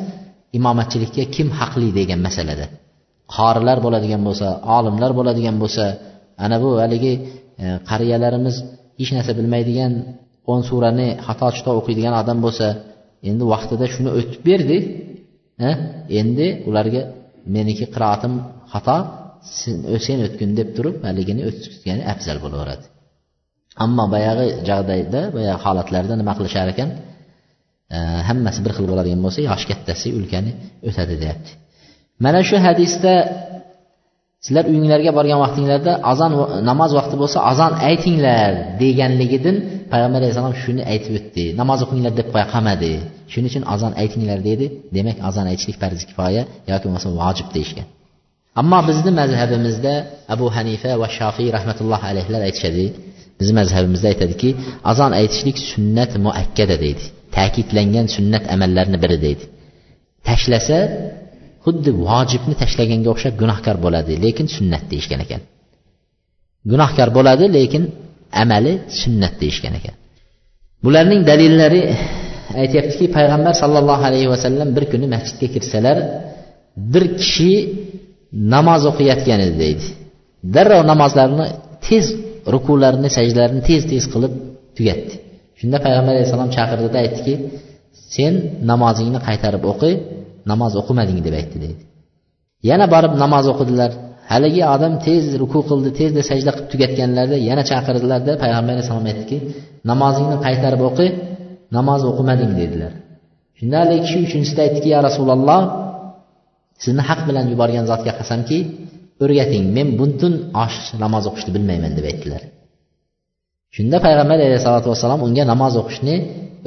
imomatchilikka kim haqli degan masalada. Qorilar bo'ladigan bo'lsa olimlar bo'ladigan bo'lsa ana bu haligi e, qariyalarimiz hech narsa bilmaydigan o'n surani xato chito o'qiydigan odam bo'lsa endi vaqtida shuni o'tib berdi e, endi ularga meniki qiroatim xato sen o'tgin deb turib haligini o'tgani afzal bo'laveradi. Ammo boyagi jag'dayda boyagi holatlarda nima qilishar ekan e, hammasi bir xil bo'ladigan bo'lsa yoshi kattasi ulkani o'tadi deyapti. Mana shu hadisda sizlar uyinglarga borgan vaqtinglarda azon namoz vaqti bo'lsa azon aytinglar deganligidan payg'ambar alayhissalom shuni aytib o'tdi. Namoz o'qinglar deb qo'ya qolmadi. Shuning uchun azon aytinglar dedi. Demak azon aytishlik farzi kifoya yoki bo'lmasa vojib deyishgan. Ammo bizni mazhabimizda abu hanifa va shofiy rahmatulloh alayhilar aytishadi. Bizni mazhabimizda aytadiki azon aytishlik sunnat muakkada deydi. Ta'kidlangan sunnat amallarni biri deydi. Tashlasa xuddi vojibni tashlaganga o'xshab gunohkor bo'ladi lekin sunnat deyishgan ekan. Gunohkor bo'ladi lekin amali sunnat deyishgan ekan. Bularning dalillari aytyaptiki payg'ambar sollallohu alayhi vasallam bir kuni masjidga kirsalar bir kishi namoz o'qiyotgan edi deydi. Darrov namozlarini tez rukularni sajdalarini tez tez qilib tugatdi. Shunda payg'ambar alayhissalom chaqirdida aytdiki sen namozingni qaytarib o'qi namoz o'qimading deb aytdi deydi. Yana borib namoz o'qidilar. Haligi odam tez ruku qildi tezda sajda qilib tugatganlarida yana chaqirdilarda payg'ambar alayhissalom aytdiki namozingni qaytarib o'qi namoz o'qimading dedilar. Shunda haligi kishi uchinchisida aytdiki ya rasululloh sizni haq bilan yuborgan zotga qasamki o'rgating men butun osh namoz o'qishni bilmayman deb aytdilar. Shunda payg'ambar alayhisalotu vassalom unga namoz o'qishni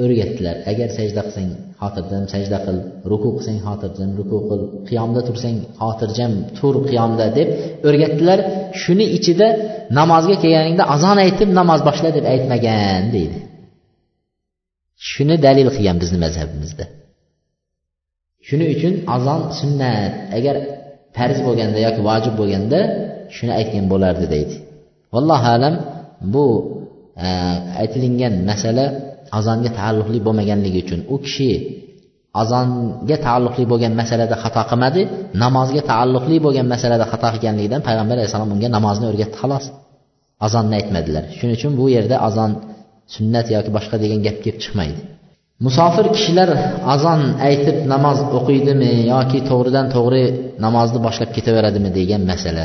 o'rgatdilar. Agar sajda qilsang xotirjam sajda qil. Ruku qilsang xotirjam ruku qil. Qiyomda tursang xotirjam tur qiyomda deb o'rgatdilar. Shuni ichida namozga kelganingda azon aytib namoz boshla deb aytmagan deydi. Shuni dalil qilgan bizni mazhabimizda. Shuning uchun azon sunnat. Agar farz bo'lganda yoki vojib bo'lganda shuni aytgan bo'lardi deydi. Vallohu alam bu e, aytilingan masala azonga taalluqli bo'lmaganligi uchun u kishi azonga taalluqli bo'lgan masalada xato qilmadi namozga taalluqli bo'lgan masalada xato qilganligidan payg'ambar alayhissalom unga namozni o'rgatdi xolos azonni aytmadilar. Shuning uchun bu yerda azon sunnat yoki boshqa degan gap kelib chiqmaydi. Musofir kishilar azon aytib namoz o'qiydimi yoki to'g'ridan to'g'ri namozni boshlab ketaveradimi degan masala.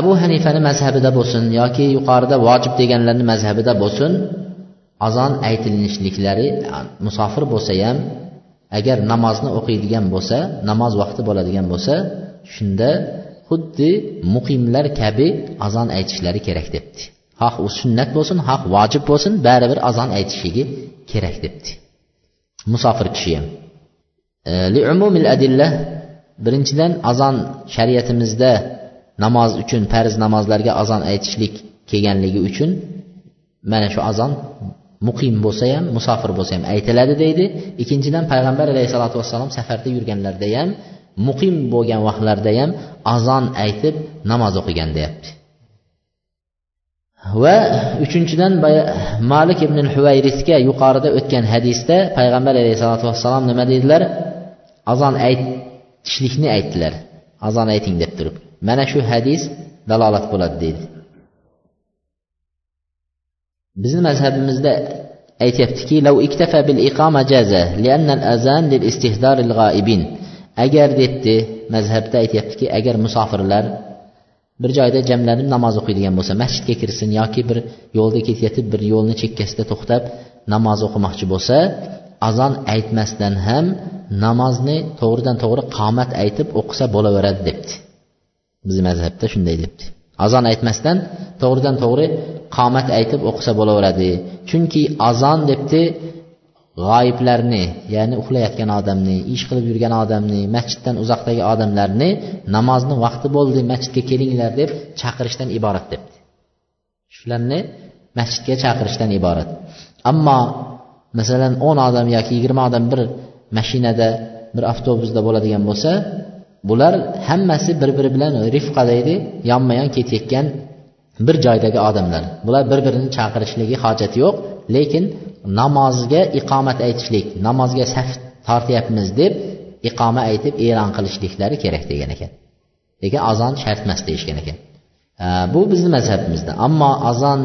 Abu hanifani mazhabida bo'lsin yoki yuqorida vojib deganlarni mazhabida bo'lsin azon aytilishliklari musofir bo'lsa ham agar namozni o'qiydigan bo'lsa namoz vaqti bo'ladigan bo'lsa shunda xuddi muqimlar kabi azon aytishlari kerak debdi. Xoh u sunnat bo'lsin xoh vojib bo'lsin baribir azon aytishligi kerak debdi. Musofir kishi ham. E, Adilla birinchidan azon shariatimizda namoz uchun farz namozlarga azon aytishlik kelganligi uchun mana shu azon muqim bo'lsa ham musofir bo'lsa ham aytiladi deydi. Ikkinchidan payg'ambar alayhissalotu vassalom safarda yurganlarida ham muqim bo'lgan vaqtlarda ham azon aytib namoz o'qigan deyapti. Va uchinchidan malik ibn huvayrisga yuqorida o'tgan hadisda payg'ambar alayhissalotu vassalom nima dedilar azon aytishlikni aytdilar. Azon ayting deb turib. Mana shu hadis dalolat bo'ladi deydi. Bizni mazhabimizda aytyaptiki agar debdi mazhabda aytyaptiki agar musofirlar bir joyda jamlanib namoz o'qiydigan bo'lsa masjidga kirsin yoki bir yo'lda ketayotib bir yo'lni chekkasida to'xtab namoz o'qimoqchi bo'lsa azon aytmasdan ham namozni to'g'ridan to'g'ri qomat aytib o'qisa bo'laveradi debdi. Bizni mazhabda shunday debdi. Azon aytmasdan to'g'ridan to'g'ri qomat aytib o'qisa bo'laveradi. Chunki azon debdi g'oyiblarni ya'ni uxlayotgan odamni ish qilib yurgan odamni masjiddan uzoqdagi odamlarni namozni vaqti bo'ldi masjidga kelinglar deb chaqirishdan iborat debdi. Shularni masjidga chaqirishdan iborat. Ammo masalan o'n odam yoki yigirma odam bir mashinada bir avtobusda bo'ladigan bo'lsa bular hammasi bir biri bilan rifqa deydi yonma yon ketayotgan bir joydagi odamlar. Bular bir birini chaqirishligi hojati yo'q lekin namozga iqomat aytishlik namozga saf tortyapmiz deb iqoma aytib e'lon qilishliklari kerak degan ekan. Lekin azon shart emas deyishgan ekan. Bu bizni mazhabimizda. Ammo azon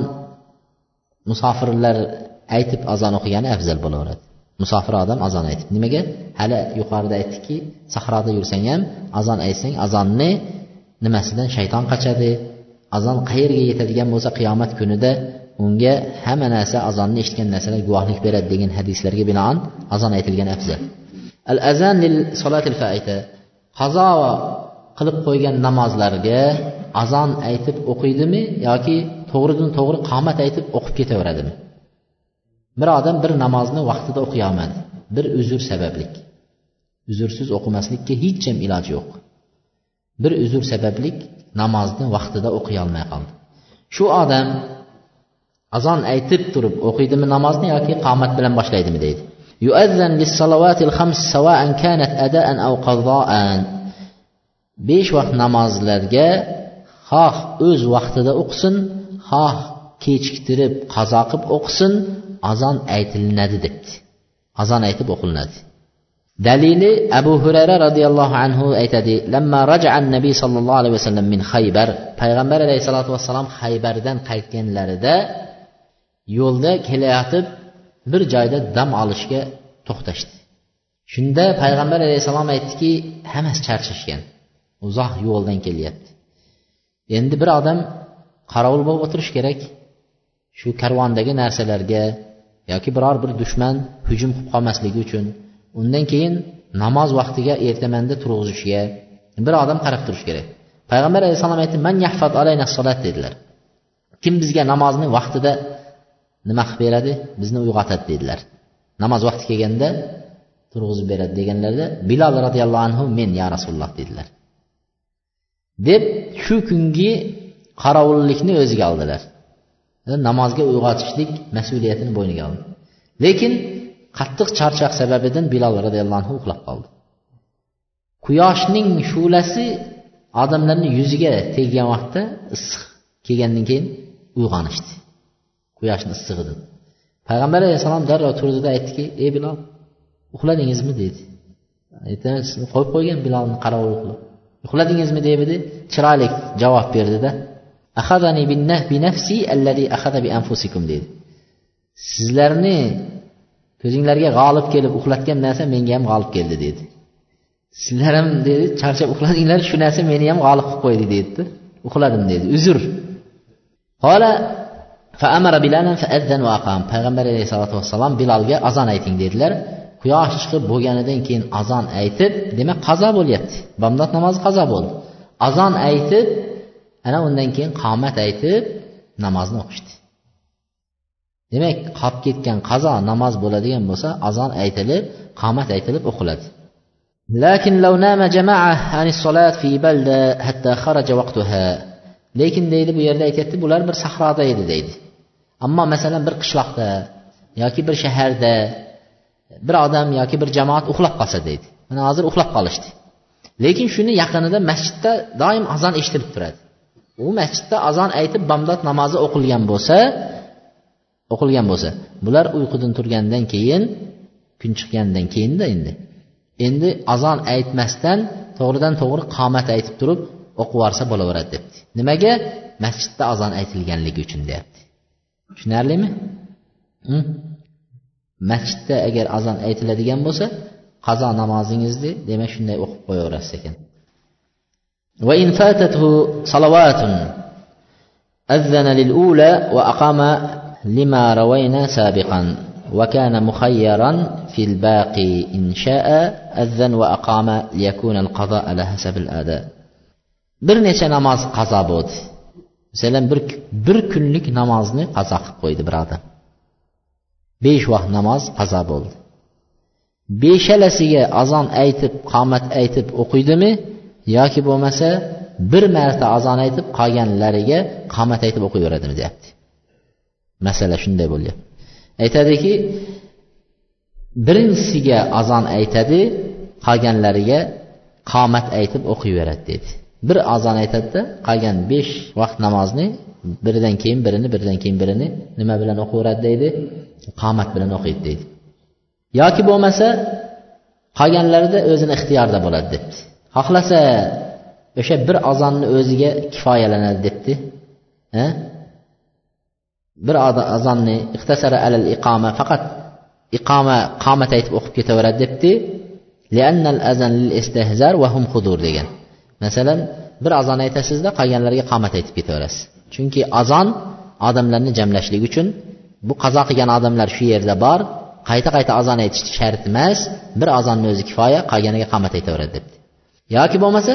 musofirlar aytib azon o'qigani afzal bo'laveradi. Musofir odam azon aytib nimaga? Hali yuqorida aytdikki sahroda yursang ham azon aytsang azonni nimasidan shayton qochadi azon qayerga yetadigan bo'lsa qiyomat kunida unga hamma narsa azonni eshitgan narsalar guvohlik beradi degan hadislarga binoan azon aytilgan afzal. Al azan lil solatil faita. Qazo qilib qo'ygan namozlarga azon aytib o'qiydimi yoki to'g'ridan to'g'ri qomat aytib o'qib ketaveradimi? Bir odam bir namozni vaqtida o'qiy olmadi bir uzr sabablik. Uzrsiz o'qimaslikka hech ham iloji yo'q. Bir uzr sabablik namozni vaqtida o'qiy olmay qoldi. Shu odam azon aytib turib o'qiydimi namozni yoki qomat bilan boshlaydimi deydi. Besh vaqt namozlarga xoh o'z vaqtida o'qisin xoh kechiktirib qazo qilib o'qisin azon aytilinadi debdi. Azon aytib o'qilinadi. Dalili abu hurayra roziyallohu anhu aytadi lamma raja'a nabiy sollallohu alayhi vasallam min haybar payg'ambar alayhissalotu vassalom haybardan qaytganlarida yo'lda kelayotib bir joyda dam olishga to'xtashdi. Shunda payg'ambar alayhissalom aytdiki hammasi charchashgan uzoq yo'ldan kelyapti. Endi bir odam qorovul bo'lib o'tirishi kerak shu karvondagi narsalarga yoki biror bir dushman hujum qilib qolmasligi uchun undan keyin namoz vaqtiga ertamanda turg'izishga bir odam qarab turishi kerak. Payg'ambar alayhissalom aytdi man yahfad alayna solat dedilar. Kim bizga namozni vaqtida nima qilib beradi? Bizni uyg'otadi dedilar. Namoz vaqti kelganda turg'izib beradi deganlarida bilol roziyallohu anhu men ya rasululloh dedilar. Deb shu kungi qorovullikni o'ziga oldilar. Namozga uyg'otishlik mas'uliyatini bo'yniga oldi. Lekin qattiq charchoq sababidan bilol roziyallohu anhu uxlab qoldi. Quyoshning shu'lasi odamlarni yuziga teggan vaqtda issiq kelgandan keyin uyg'onishdi. Quyoshni issig'idan. Payg'ambar alayhissalom darrov turdida aytdiki ey bilol uxladingizmi? dedi. Qo'yib qo'ygan bilolni qarovul qilib uxladingizmi? dedi chiroyli javob berdida deydi sizlarni ko'zinglarga g'olib kelib uxlatgan narsa menga ham g'olib keldi dedi sizlar ham dedi charchab uxladinglar shu narsa meni ham g'olib qilib qo'ydi dedida uxladim dedi uzr payg'ambar alayhisalotu vassalom bilolga azon ayting dedilar quyosh chiqib bo'lganidan keyin azon aytib demak qazo bo'lyapti bomdod namozi qazo bo'ldi azon aytib ana undan keyin qomat aytib namozni o'qishdi demak qolib ketgan qazo namoz bo'ladigan bo'lsa azon aytilib qomat aytilib o'qiladi لكن لو نام جماعة عن الصلاة في بلدة حتى خرج وقتها lekin deydi bu yerda aytyapti bular bir sahroda edi deydi ammo masalan bir qishloqda yoki bir shaharda bir odam yoki bir jamoat uxlab qolsa deydi mana hozir uxlab qolishdi lekin shuni yaqinida masjidda doim azon eshitilib turadi U masjidda azon aytib bomdod namozi o'qilgan bo'lsa o'qilgan bo'lsa bular uyqudan turgandan keyin kun chiqqandan keyinda endi. Endi azon aytmasdan to'g'ridan to'g'ri qomat aytib turib o'qib yuborsa bo'laveradi debdi. Nimaga? Masjidda azon aytilganligi uchun deyapti tushunarlimi? Masjidda agar azon aytiladigan bo'lsa qazo namozingizni demak shunday o'qib qo'yaverasiz ekan. وإن فاتته صلوات أذن للأولى وأقام لما روينا سابقا وكان مخيرا في الباقي إن شاء أذن وأقام ليكون القضاء على حسب الأداء. برنيش نماز قضى بود. مثلاً برك بركنلك نمازني قضى قويد برادا بيش وقت نماز قضى بود. بيش لسيه أزان أيتب قامت أيتب أقيدمي yoki bo'lmasa bir marta azon aytib qolganlariga qomat aytib o'qiyveradimi deyapti. Masala shunday bo'lyapti aytadiki birinchisiga azon aytadi qolganlariga qomat aytib o'qiyveradi dedi. Bir azon aytadida qolgan besh vaqt namozni biridan keyin birini biridan keyin birini nima bilan o'qiveradi deydi? Qomat bilan o'qiydi deydi. Yoki bo'lmasa qolganlarida o'zini ixtiyorida bo'ladi debdi. Xohlasa o'sha bir azonni o'ziga kifoyalanadi debdi. Bir azonni ixtasara alal iqoma faqat iqoma qomat aytib o'qib ketaveradi debdi. Degan. Masalan bir azon aytasizda qolganlarga qomat aytib ketaverasiz. Chunki azon odamlarni jamlashlik uchun bu qazo qilgan odamlar shu yerda bor qayta qayta azon aytish shart emas bir azonni o'zi kifoya qolganiga qomat aytaveradi debdi. Yoki bo'lmasa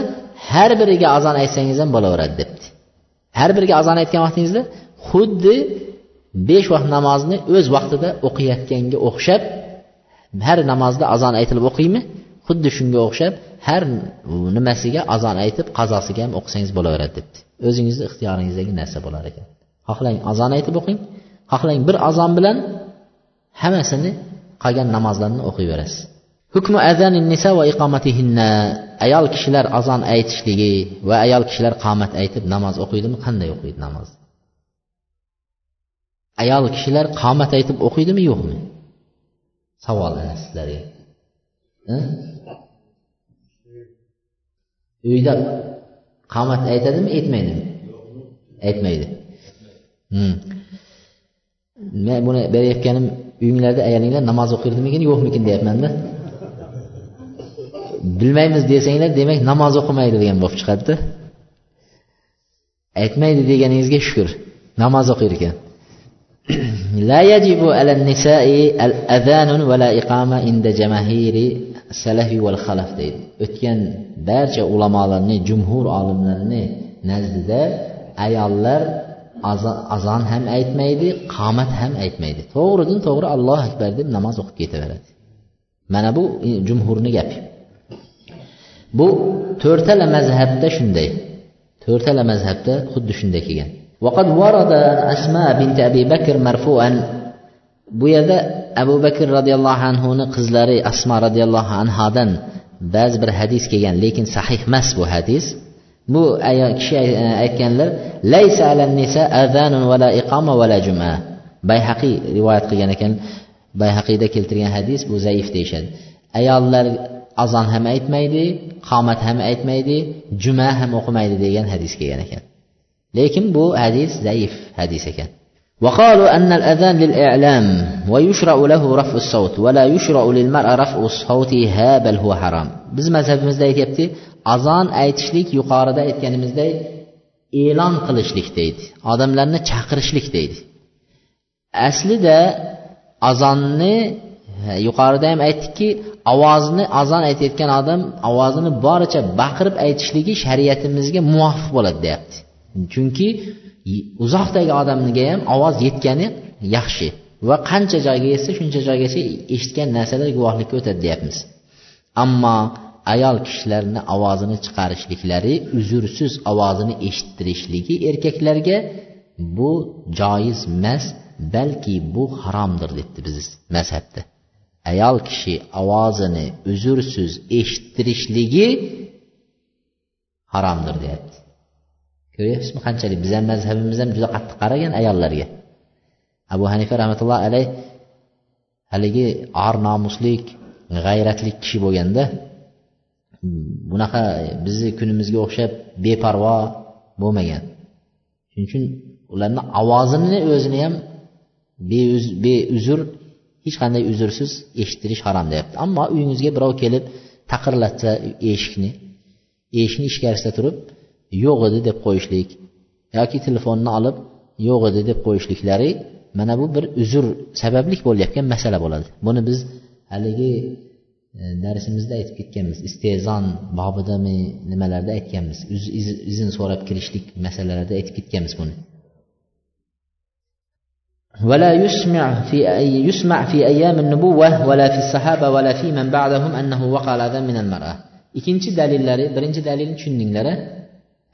har biriga azon aytsangiz ham bo'laveradi debdi. Har biriga azon aytgan vaqtingizda xuddi besh vaqt namozni o'z vaqtida o'qiyotganga o'xshab har namozda azon aytilib o'qiymi? Xuddi shunga o'xshab har nimasiga azon aytib qazosiga ham o'qisangiz bo'laveradi debdi. O'zingizni ixtiyoringizdagi narsa bo'lar ekan. Xohlang azon aytib o'qing. Xohlang bir azon bilan hammasini qolgan namozlarni o'qiyverasiz. Hukmi azanin nisa va iqomatihinna ayol kishilar azon aytishligi va ayol kishilar qomat aytib namoz o'qiydimi? Qanday o'qiydi namoz? Ayol kishilar qomat aytib o'qiydimi yo'qmi? Savol ana sizlarga. Uyda qomat aytadimi aytmaydimi? Aytmaydi. Men buni berayotganim uyinglarda ayolinglar namoz o'qiydimikin yo'qmikin deyapmanda. bilmaymiz desanglar demak namoz o'qimaydi degan bo'lib chiqadida aytmaydi deganingizga shukur namoz o'qir ekan لا يجب على النساء الأذان ولا إقامة عند جماهير السلف والخلف deydi o'tgan barcha ulamolarni jumhur olimlarni nazdida ayollar azon ham aytmaydi qomat ham aytmaydi to'g'ridan to'g'ri allohu akbar deb namoz o'qib ketaveradi mana bu jumhurni gapi bu to'rtala mazhabda shunday to'rtala mazhabda xuddi shunday kelgan وقد ورد أسماء بنت أبي بكر مرفوعا bu yerda abu bakr roziyallohu anhuni qizlari asmo roziyallohu anhodan ba'zi bir hadis kelgan lekin sahih emas bu hadis bu kishi aytganlar laysa alan nisa azanun vala iqoma vala juma bayhaqiy rivoyat qilgan ekan bayhaqiyda keltirgan hadis bu zaif deyishadi ayollar azon ham aytmaydi qomat ham aytmaydi juma ham o'qimaydi degan hadis kelgan ekan lekin bu hadis zaif hadis ekan وقالوا أن الأذان للإعلام ويشرع له رفع الصوت ولا يشرع للمرأة رفع صوتها بل هو حرام biz mazhabimizda aytyapti azon aytishlik yuqorida aytganimizdek e'lon qilishlik deydi odamlarni chaqirishlik deydi aslida azonni yuqorida ham aytdikki ovozni azon aytayotgan odam ovozini boricha baqirib aytishligi shariatimizga muvofiq bo'ladi deyapti. Chunki uzoqdagi odamga ham ovoz yetgani yaxshi va qancha joyga yetsa shuncha joygacha eshitgan narsalar guvohlikka o'tadi deyapmiz. Ammo ayol kishilarni ovozini chiqarishliklari uzrsiz ovozini eshittirishligi erkaklarga bu joiz emas balki bu haromdir debdi biz mazhabda. Ayol kishi ovozini uzrsiz eshittirishligi haromdir deyapti. Ko'ryapsizmi? Qanchalik? Bizani mazhabimiz ham juda qattiq qaragan ayollarga. Abu hanifa rahmatullohi alayh haligi or nomuslik g'ayratli kishi bo'lganda bunaqa bizni kunimizga o'xshab beparvo bo'lmagan. Shuning uchun ularni ovozini o'zini ham beuzr hech qanday uzrsiz eshittirish harom deyapti. Ammo uyingizga birov kelib taqirlatsa eshikni eshikni ichkarisida turib yo'q edi deb qo'yishlik yoki telefonni olib yo'q edi deb qo'yishliklari mana bu bir uzr sabablik bo'layotgan masala bo'ladi. Buni biz haligi e, darsimizda aytib ketganmiz. Istezon bobidami nimalarda aytganmiz? Izn so'rab kirishlik masalalarida aytib ketganmiz buni. ولا يسمع في يسمع في أيام النبوة ولا في الصحابة ولا في من بعدهم أنه وقع الأذى من المرأة ikkinchi dalillari birinchi dalilni tushundinglar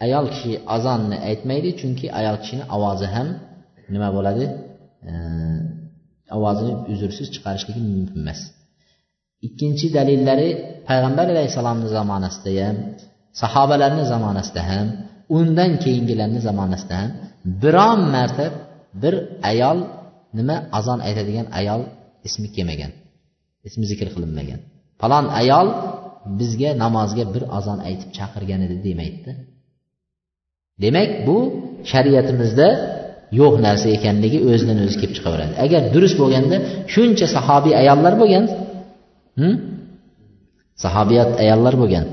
ayol kishi azonni aytmaydi chunki ayol kishini ovozi ham nima bo'ladi ovozini uzrsiz chiqarishligi mumkin emas ikkinchi dalillari payg'ambar alayhissalomni zamonasida ham sahobalarni zamonasida ham undan keyingilarni zamonasida ham biron marta bir ayol nima azon aytadigan ayol ismi kelmagan ismi zikr qilinmagan. Falon ayol bizga namozga bir azon aytib chaqirgan edi demaydida demak bu shariatimizda yo'q narsa ekanligi o'zidan o'zi kelib chiqaveradi. Agar durust bo'lganda shuncha sahobiy ayollar bo'lgan sahobiyat ayollar bo'lgan.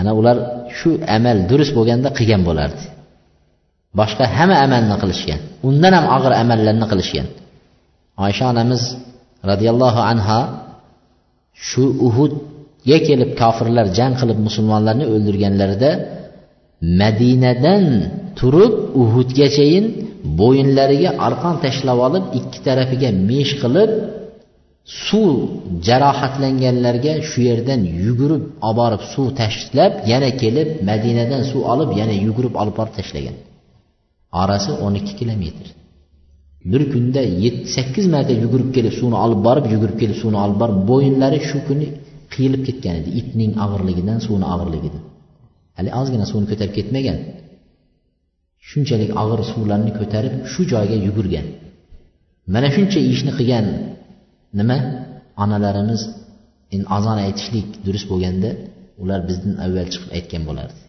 Ana ular shu amal durust bo'lganda qilgan bo'lardi. Boshqa hamma amalni qilishgan. Undan ham og'ir amallarni qilishgan. Oysha onamiz roziyallohu anha shu uhudga kelib kofirlar jang qilib musulmonlarni o'ldirganlarida madinadan turib uhudgachayin bo'yinlariga arqon tashlab olib ikki tarafiga mesh qilib suv jarohatlanganlarga shu yerdan yugurib olib borib suv tashlab yana kelib madinadan suv olib yana yugurib olib borib tashlagan. Orasi o'n ikki kilometr. Bir kunda yetti sakkiz marta yugurib kelib suvni olib borib yugurib kelib suvni olib borib bo'yinlari shu kuni qiyilib ketgan edi. Ipning og'irligidan suvni og'irligidan hali ozgina suvni ko'tarib ketmagan. Shunchalik og'ir suvlarni ko'tarib shu joyga yugurgan. Mana shuncha ishni qilgan nima? Onalarimiz endi azon aytishlik durust bo'lganda ular bizdan avval chiqib aytgan bo'lardi.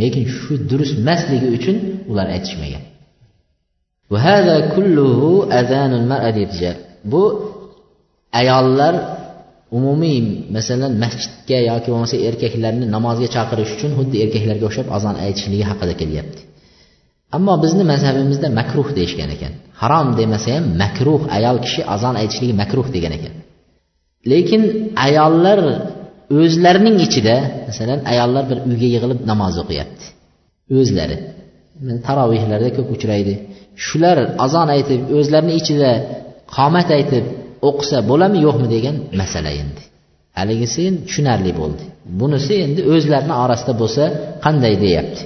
Lekin shu durust emasligi uchun ular aytishmagan. Bu ayollar umumiy masalan masjidga yoki bo'lmasa erkaklarni namozga chaqirish uchun xuddi erkaklarga o'xshab azon aytishligi haqida kelyapti. Ammo bizni mazhabimizda makruh deyishgan ekan. Harom demasa ham makruh ayol kishi azon aytishligi makruh degan ekan. Lekin ayollar o'zlarining ichida masalan ayollar bir uyga yig'ilib namoz o'qiyapti o'zlari tarovehlarda ko'p uchraydi shular azon aytib o'zlarini ichida qomat aytib o'qisa bo'ladimi yo'qmi degan masala endi haligisi endi tushunarli bo'ldi bunisi endi o'zlarini orasida bo'lsa qanday deyapti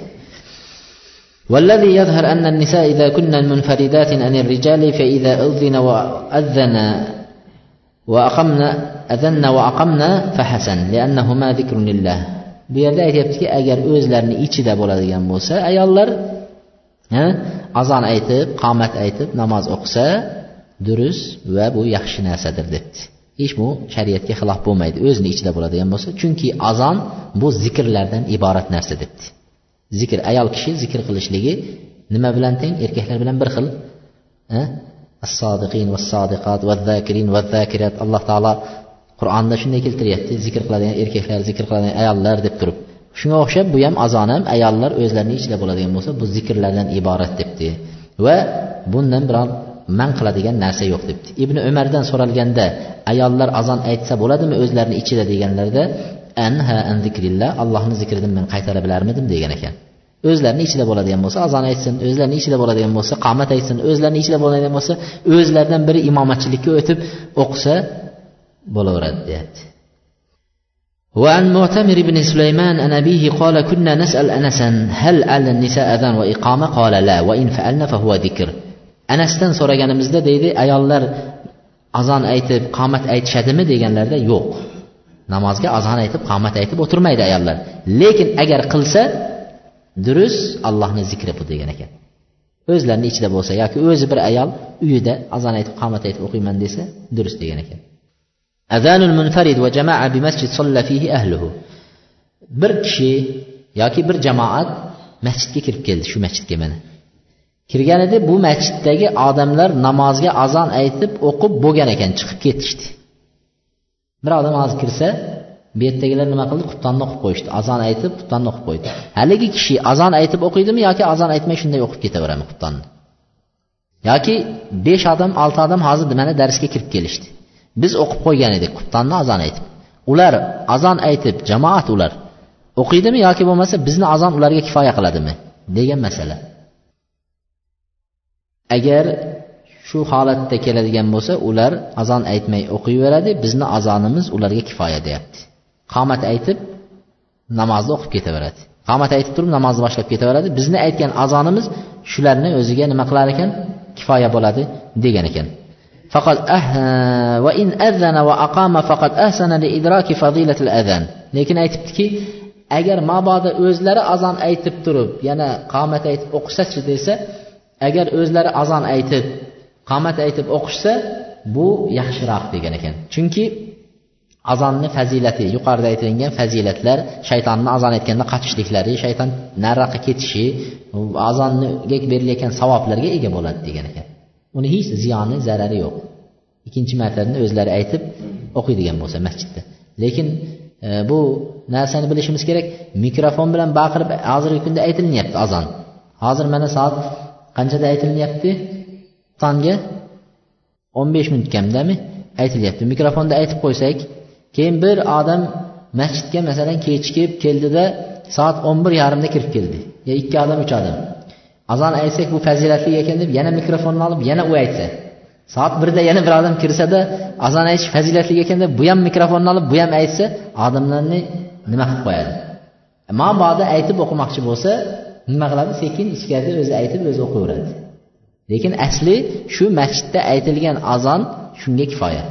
والذي يظهر أن النساء إذا كن منفردات عن الرجال فإذا أذن وأذن وأقمن أذن وأقمن فحسن لأنهما ذكر لله bu yerda aytyaptiki agar o'zlarini ichida bo'ladigan bo'lsa ayollar azon aytib qomat aytib namoz o'qisa durust va bu yaxshi narsadir debdi hech bu shariatga xilof bo'lmaydi o'zini ichida bo'ladigan bo'lsa chunki azon bu zikrlardan iborat narsa debdi zikr ayol kishi zikr qilishligi nima bilan teng erkaklar bilan bir xil الصادقين والصادقات والذاكرين والذاكرات va-zakirin alloh taolo qur'onda shunday keltiryapti. Zikr qiladigan erkaklar zikr qiladigan ayollar deb turib. Shunga o'xshab bu ham azon ham ayollar o'zlarini ichida bo'ladigan bo'lsa bu zikrlardan iborat debdi. Va bundan biron man qiladigan narsa yo'q debdi. Ibn umardan so'ralganda ayollar azon aytsa bo'ladimi o'zlarini ichida deganlarida anha an zikrillah allohni zikridan men qaytara bilarmidim degan ekan. o'zlarini ichida bo'ladigan bo'lsa azon aytsin o'zlarini ichida bo'ladigan bo'lsa qomat aytsin o'zlarini ichida bo'ladigan bo'lsa o'zlaridan biri imomatchilikka o'tib o'qisa bo'laveradi deyapti وعن معتمر بن سليمان عن أبيه قال كنا نسأل أنسا هل على النساء أذان وإقامة قال لا وإن فعلنا فهو ذكر anasdan so'raganimizda deydi ayollar azon aytib qomat aytishadimi deganlarda yo'q namozga azon aytib qomat aytib o'tirmaydi ayollar lekin agar qilsa durust allohni zikri bu degan ekan. O'zlarini ichida bo'lsa yoki o'zi bir ayol uyida azon aytib qomat aytib o'qiyman desa durust degan ekan. Azanul munfarid va jamaa bi masjid solla fihi ahluhu. Bir kishi yoki bir jamoat masjidga kirib keldi shu masjidga mana kirganida bu masjiddagi odamlar namozga azon aytib o'qib bo'lgan ekan chiqib ketishdi. Bir odam hozir kirsa bu yerdagilar nima qildi? Qubtonni o'qib qo'yishdi. Azon aytib qubtonni o'qib qo'ydi. Haligi kishi azon aytib o'qiydimi yoki azon aytmay shunday o'qib ketaveradimi qubtonni yoki besh odam olti odam hozir mana darsga kirib kelishdi? Biz o'qib qo'ygan edik qubtonni azon aytib. Ular azon aytib jamoat ular. O'qiydimi yoki bo'lmasa bizni azon ularga kifoya qiladimi? Degan masala. Agar shu holatda keladigan bo'lsa ular azon aytmay o'qiyveradi bizni azonimiz ularga kifoya deyapti. Qomat aytib namozni o'qib ketaveradi. Qomat aytib turib namozni boshlab ketaveradi. Bizni aytgan azonimiz shularni o'ziga nima qilar ekan? Kifoya bo'ladi degan ekan. Faqat va in azana va aqama faqat ahsana li idraki fazilatil lekin aytibdiki agar mabodo o'zlari azon aytib turib yana qomat aytib o'qisachi desa agar o'zlari azon aytib qomat aytib o'qishsa bu yaxshiroq degan ekan. Chunki azonni fazilati yuqorida aytilgan fazilatlar shaytonni azon aytganda qochishliklari shayton nariroqqa ketishi azonga berilayotgan savoblarga ega bo'ladi degan ekan. Uni hech ziyoni zarari yo'q. Ikkinchi martadan o'zlari aytib o'qiydigan bo'lsa masjidda. Lekin e, bu narsani bilishimiz kerak mikrofon bilan baqirib hozirgi kunda aytilinyapti azon hozir mana soat qanchada aytilinyapti tongga o'n besh minut kamdami aytilyapti. Mikrofonda aytib qo'ysak keyin bir odam masjidga masalan kechikib keldida soat o'n bir yarimda kirib keldi. Yo ikki odam uch odam. Azon aytsak bu fazilatli ekan deb yana mikrofonni olib yana u aytsa. Soat birda yana bir odam kirsada azon aytish fazilatli ekan deb bu ham mikrofonni olib bu ham aytsa odamlarni nima qilib qo'yadi? E, Mabodo aytib o'qimoqchi bo'lsa nima qiladi? Sekin ichkarida o'zi aytib o'zi o'qiyveradi. Lekin asli shu masjidda aytilgan azon shunga kifoya.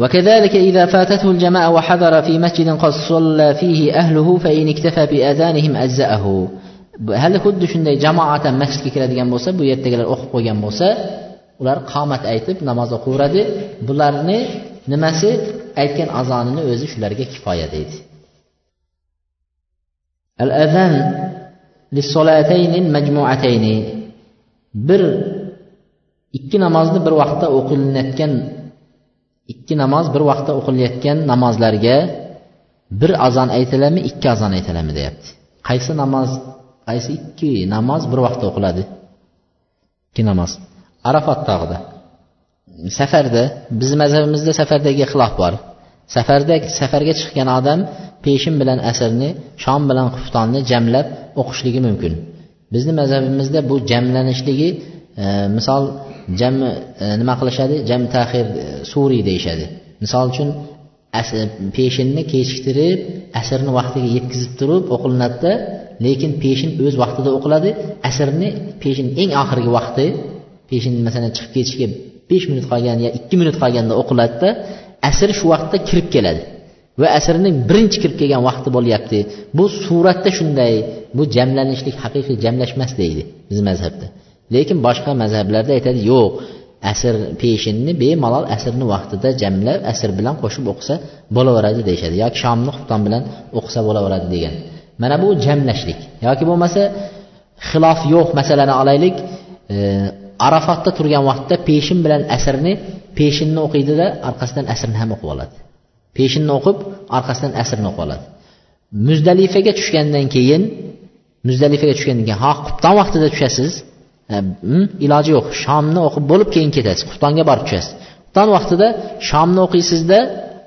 وكذلك إذا فاتته الجماعة وحضر في مسجد قد صلى فيه أهله فإن اكتفى بأذانهم أجزأه hali xuddi shunday jamoatan masjidga kiradigan bo'lsa bu yerdagilar o'qib qo'ygan bo'lsa ular qomat aytib namoz o'qiveradi bularni nimasi aytgan azonini o'zi shularga kifoya deydi al azan majmuatayni bir ikki namozni bir vaqtda o'qilinayotgan ikki namoz bir vaqtda o'qilayotgan namozlarga bir azon aytiladimi ikki azon aytiladimi deyapti. Qaysi namoz qaysi ikki namoz bir vaqtda o'qiladi? Ikki namoz. Arafat tog'ida. Safarda bizni mazhabimizda safardagi xilof bor. Safarda safarga chiqqan odam peshin bilan asrni shom bilan xuftonni jamlab o'qishligi mumkin. Bizni mazhabimizda bu jamlanishligi e, misol jami e, nima qilishadi? Jam tahir e, suriy deyishadi. Misol uchun peshinni kechiktirib asrni vaqtiga yetkazib turib o'qilinadida lekin peshin o'z vaqtida o'qiladi. Asrni peshin eng oxirgi vaqti peshin masalan chiqib ketishiga besh minut qolgan yo ikki minut qolganda o'qiladida asr shu vaqtda kirib keladi. Va asrning birinchi kirib kelgan vaqti bo'lyapti. Bu suratda shunday bu jamlanishlik haqiqiy jamlashmas deydi bizni mazhabda. Lekin boshqa mazhablarda aytadi yo'q asr peshinni bemalol asrni vaqtida jamlab asr bilan qo'shib o'qisa bo'laveradi deyishadi. Yoki shomni xufton bilan o'qisa bo'laveradi degan. Mana bu jamlashlik. Yoki bo'lmasa xilof yo'q masalani olaylik e, arafatda turgan vaqtda peshin bilan asrni peshinni o'qiydida orqasidan asrni ham o'qib oladi. Peshinni o'qib orqasidan asrni o'qib oladi. Muzdalifaga tushgandan keyin muzdalifaga tushgandan keyin ha qubton vaqtida tushasiz iloji yo'q shomni o'qib bo'lib keyin ketasiz quftonga borib tushasiz qufton vaqtida shomni o'qiysizda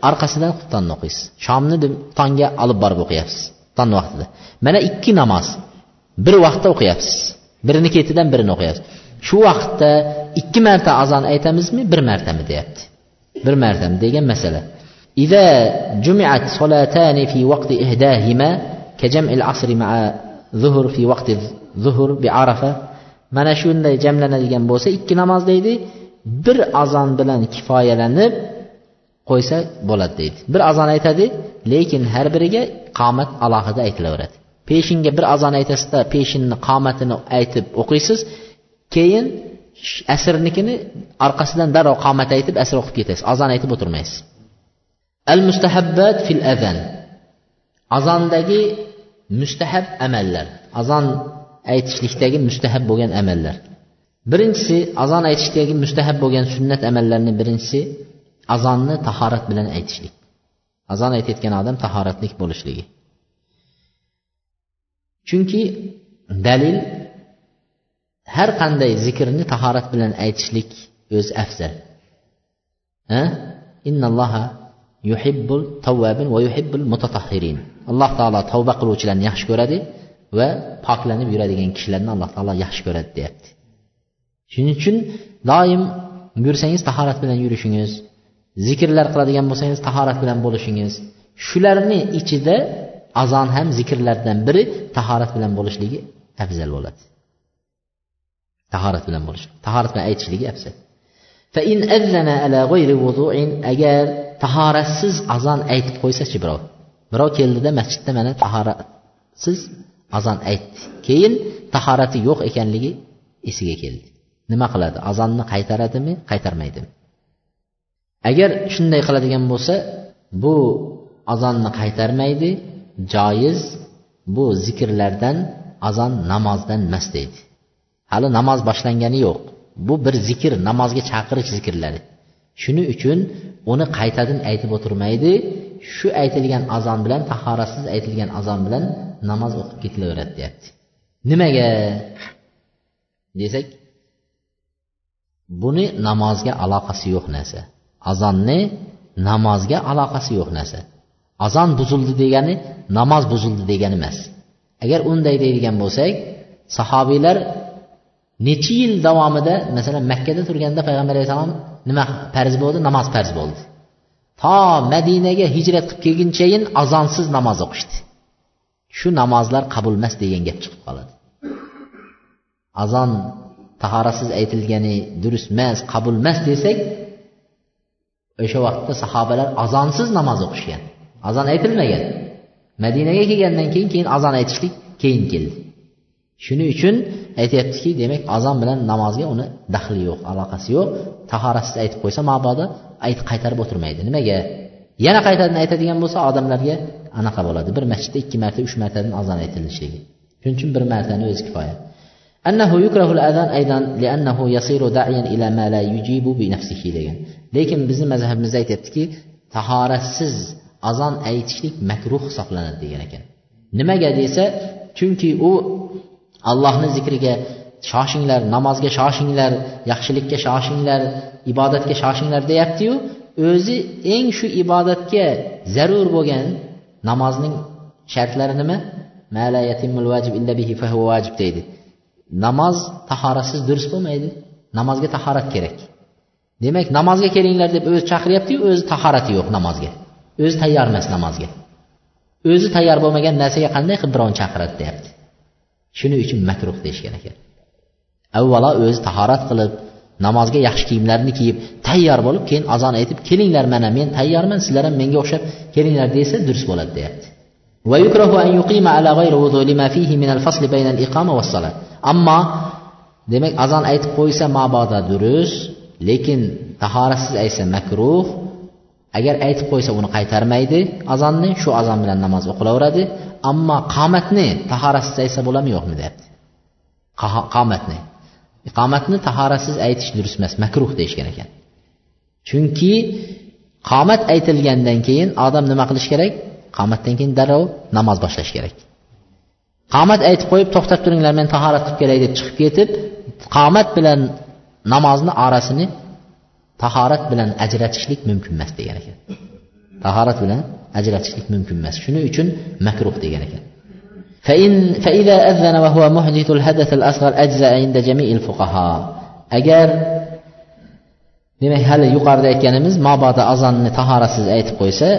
orqasidan xuftonni o'qiysiz shomni tongga olib borib o'qiyapsiz xufton vaqtida mana ikki namoz bir vaqtda o'qiyapsiz birini ketidan birini o'qiyapsiz shu vaqtda ikki marta azon aytamizmi bir martami deyapti bir martami degan masala إذا جمعت صلاتان في وقت إهداهما كجمع العصر مع ظهر في وقت الظهر بعرفة mana shunday jamlanadigan bo'lsa ikki namoz deydi bir azon bilan kifoyalanib qo'ysa bo'ladi deydi. Bir azon aytadi lekin har biriga qomat alohida aytilaveradi. Peshinga bir azon aytasizda peshinni qomatini aytib o'qiysiz keyin asrnikini orqasidan darrov qomat aytib asr o'qib ketasiz azon aytib o'tirmaysiz. Al mustahabbat fil azan azondagi mustahab amallar. Azon aytishlikdagi mustahab bo'lgan amallar. Birinchisi azon aytishdagi mustahab bo'lgan sunnat amallarni birinchisi azonni tahorat bilan aytishlik. Azon aytayotgan odam tahoratlik bo'lishligi. Chunki dalil har qanday zikrni tahorat bilan aytishlik o'zi afzal. Innalloha yuhibbul tavvabin va yuhibbul mutatahhirin. Alloh taolo tavba qiluvchilarni yaxshi ko'radi. Va poklanib yuradigan kishilarni alloh taolo yaxshi ko'radi deyapti. Shuning uchun doim yursangiz tahorat bilan yurishingiz zikrlar qiladigan bo'lsangiz tahorat bilan bo'lishingiz shularni ichida azon ham zikrlardan biri tahorat bilan bo'lishligi afzal bo'ladi. Tahorat bilan bo'lish tahorat bilan aytishligi afzal. Agar tahoratsiz azon aytib qo'ysachi birov birov keldida masjidda mana tahoratsiz azon aytdi keyin tahorati yo'q ekanligi esiga keldi. Nima qiladi? Azonni qaytaradimi qaytarmaydimi? Agar shunday qiladigan bo'lsa bu azonni qaytarmaydi joiz bu zikrlardan azon namozdan emas deydi. Hali namoz boshlangani yo'q. Bu bir zikr namozga chaqirish zikrlari. Shuning uchun uni qaytadan aytib o'tirmaydi shu aytilgan azon bilan tahoratsiz aytilgan azon bilan namoz o'qib ketilaveradi deyapti. Nimaga? Desak buni namozga aloqasi yo'q narsa. Azonni namozga aloqasi yo'q narsa. Azon buzildi degani namoz buzildi degani emas. Agar unday deydigan bo'lsak sahobiylar necha yil davomida masalan makkada turganda payg'ambar alayhissalom nima farz bo'ldi? Namoz farz bo'ldi. To madinaga hijrat qilib kelgunchayin azonsiz namoz o'qishdi. Shu namozlar qabul emas degan gap chiqib qoladi. Azon tahorasiz aytilgani durust emas qabul emas desak o'sha vaqtda sahobalar azonsiz namoz o'qishgan. Azon aytilmagan. Madinaga kelgandan keyin keyin azon aytishlik keyin keldi. Shuning uchun aytyaptiki demak azon bilan namozga uni daxli yo'q aloqasi yo'q tahoratsiz aytib qo'ysa mabodo aytib qaytarib o'tirmaydi nimaga yana qaytadan aytadigan bo'lsa odamlarga anaqa bo'ladi bir masjidda ikki marta uch martadan azon aytilishligi shuning uchun bir martani o'zi kifoya أنه يكره الأذان أيضا لأنه يصير داعيا إلى ما لا يجيب بنفسه degan lekin bizni mazhabimizda aytyaptiki tahoratsiz azon aytishlik makruh hisoblanadi degan ekan nimaga desa chunki u allohni zikriga shoshinglar namozga shoshinglar yaxshilikka shoshinglar ibodatga shoshinglar deyaptiyu o'zi eng shu ibodatga zarur bo'lgan namozning shartlari nima? Vajib deydi. Namoz tahoratsiz durust bo'lmaydi. Namozga tahorat kerak. Demak namozga kelinglar deb o'zi chaqiryaptiyu o'zi tahorati yo'q namozga. O'zi tayyor emas namozga. O'zi tayyor bo'lmagan narsaga qanday qilib birovni chaqiradi deyapti. Shuning uchun makruh deyishgan ekan. Avvalo o'zi tahorat qilib namozga yaxshi kiyimlarni kiyib tayyor bo'lib keyin azon aytib kelinglar mana men tayyorman sizlar ham menga o'xshab kelinglar desa durust bo'ladi deyapti. Ammo demak azon aytib qo'ysa mabodo durust lekin tahoratsiz aytsa makruh agar aytib qo'ysa uni qaytarmaydi azonni shu azon bilan namoz o'qilaveradi. Ammo qomatni tahoratsiz aytsa bo'ladimi? Yo'qmi deyapti. Qomatni iqomatni e, tahoratsiz aytish durust emas makruh deyishgan ekan. Chunki qomat aytilgandan keyin odam nima qilish kerak? Qomatdan keyin darrov namoz boshlash kerak. Qomat aytib qo'yib to'xtab turinglar men tahorat qilib kelay deb chiqib ketib qomat bilan namozni orasini tahorat bilan ajratishlik mumkin emas degan ekan tahorat bilan ajratishlik mumkin emas shuning uchun makruh degan ekan فإن فإذا أذن وهو محدث الحدث الأصغر أجزاء عند جميع الفقهاء agar demak hali yuqorida aytganimiz mabodo azonni tahoratsiz aytib qo'ysa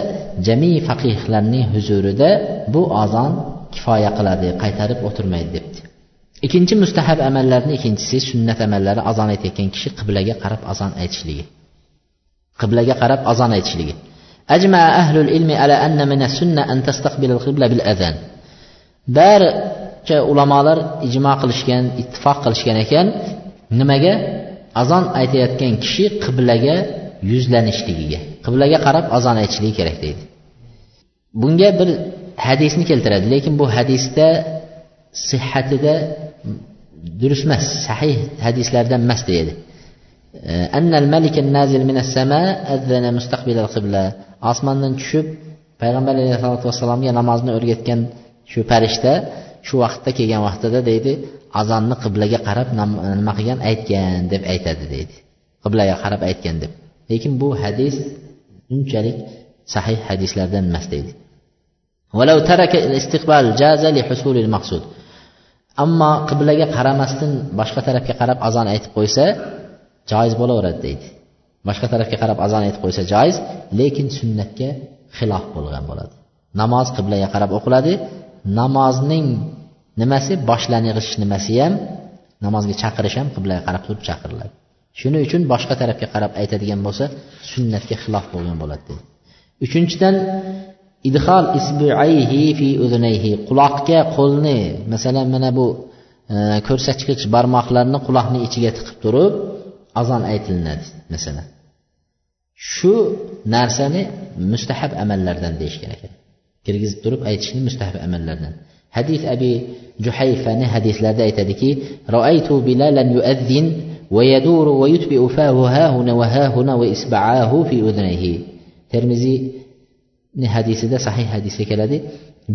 jami faqihlarning huzurida bu azon kifoya qiladi qaytarib o'tirmaydi debdi ikkinchi mustahab amallarni ikkinchisi sunnat amallari azon aytayotgan kishi qiblaga qarab azon aytishligi qiblaga qarab azon aytishligi أجمع أهل العلم على أن من السنة أن تستقبل القبلة بالأذان barcha ulamolar ijmo qilishgan ittifoq qilishgan ekan nimaga azon aytayotgan kishi qiblaga yuzlanishligiga qiblaga qarab azon aytishligi kerak deydi bunga bir hadisni keltiradi lekin bu hadisda sihhatida durust emas sahih hadislardan emas deydi أن الملك النازل من السماء أذن مستقبل القبلة osmondan tushib payg'ambar alayhisalotu vassalomga namozni o'rgatgan shu farishta shu vaqtda kelgan vaqtida deydi azonni qiblaga qarab nima qilgan aytgan deb aytadi deydi qiblaga qarab aytgan deb lekin bu hadis unchalik sahih hadislardan emas deydi Ammo qiblaga qaramasdan boshqa tarafga qarab azon aytib qo'ysa joiz bo'laveradi deydi. Boshqa tarafga qarab azon aytib qo'ysa joiz lekin sunnatga xilof bo'lgan bo'ladi. Namoz qiblaga qarab o'qiladi. Namozning nimasi boshlang'ich nimasi ham namozga chaqirish ham qiblaga qarab turib chaqiriladi. Shuning uchun boshqa tarafga qarab aytadigan bo'lsa sunnatga xilof bo'lgan bo'ladi deydi. Uchinchidan idhol isbiayhi fi udunayhi quloqga qo'lni masalan mana bu e, ko'rsatkich barmoqlarni quloqni ichiga tiqib turib azon aytilinadi masalan shu narsani mustahab amallardan deyishgan ekan kirgizib turib aytishni mustahab amallardan hadis abi juhayfani hadislarda aytadiki roaytu bilalan yuazzin ويدور ويتبع فاه ها هنا وها هنا وإسبعاه في أذنيه termiziy hadisida sahih hadisga keladi.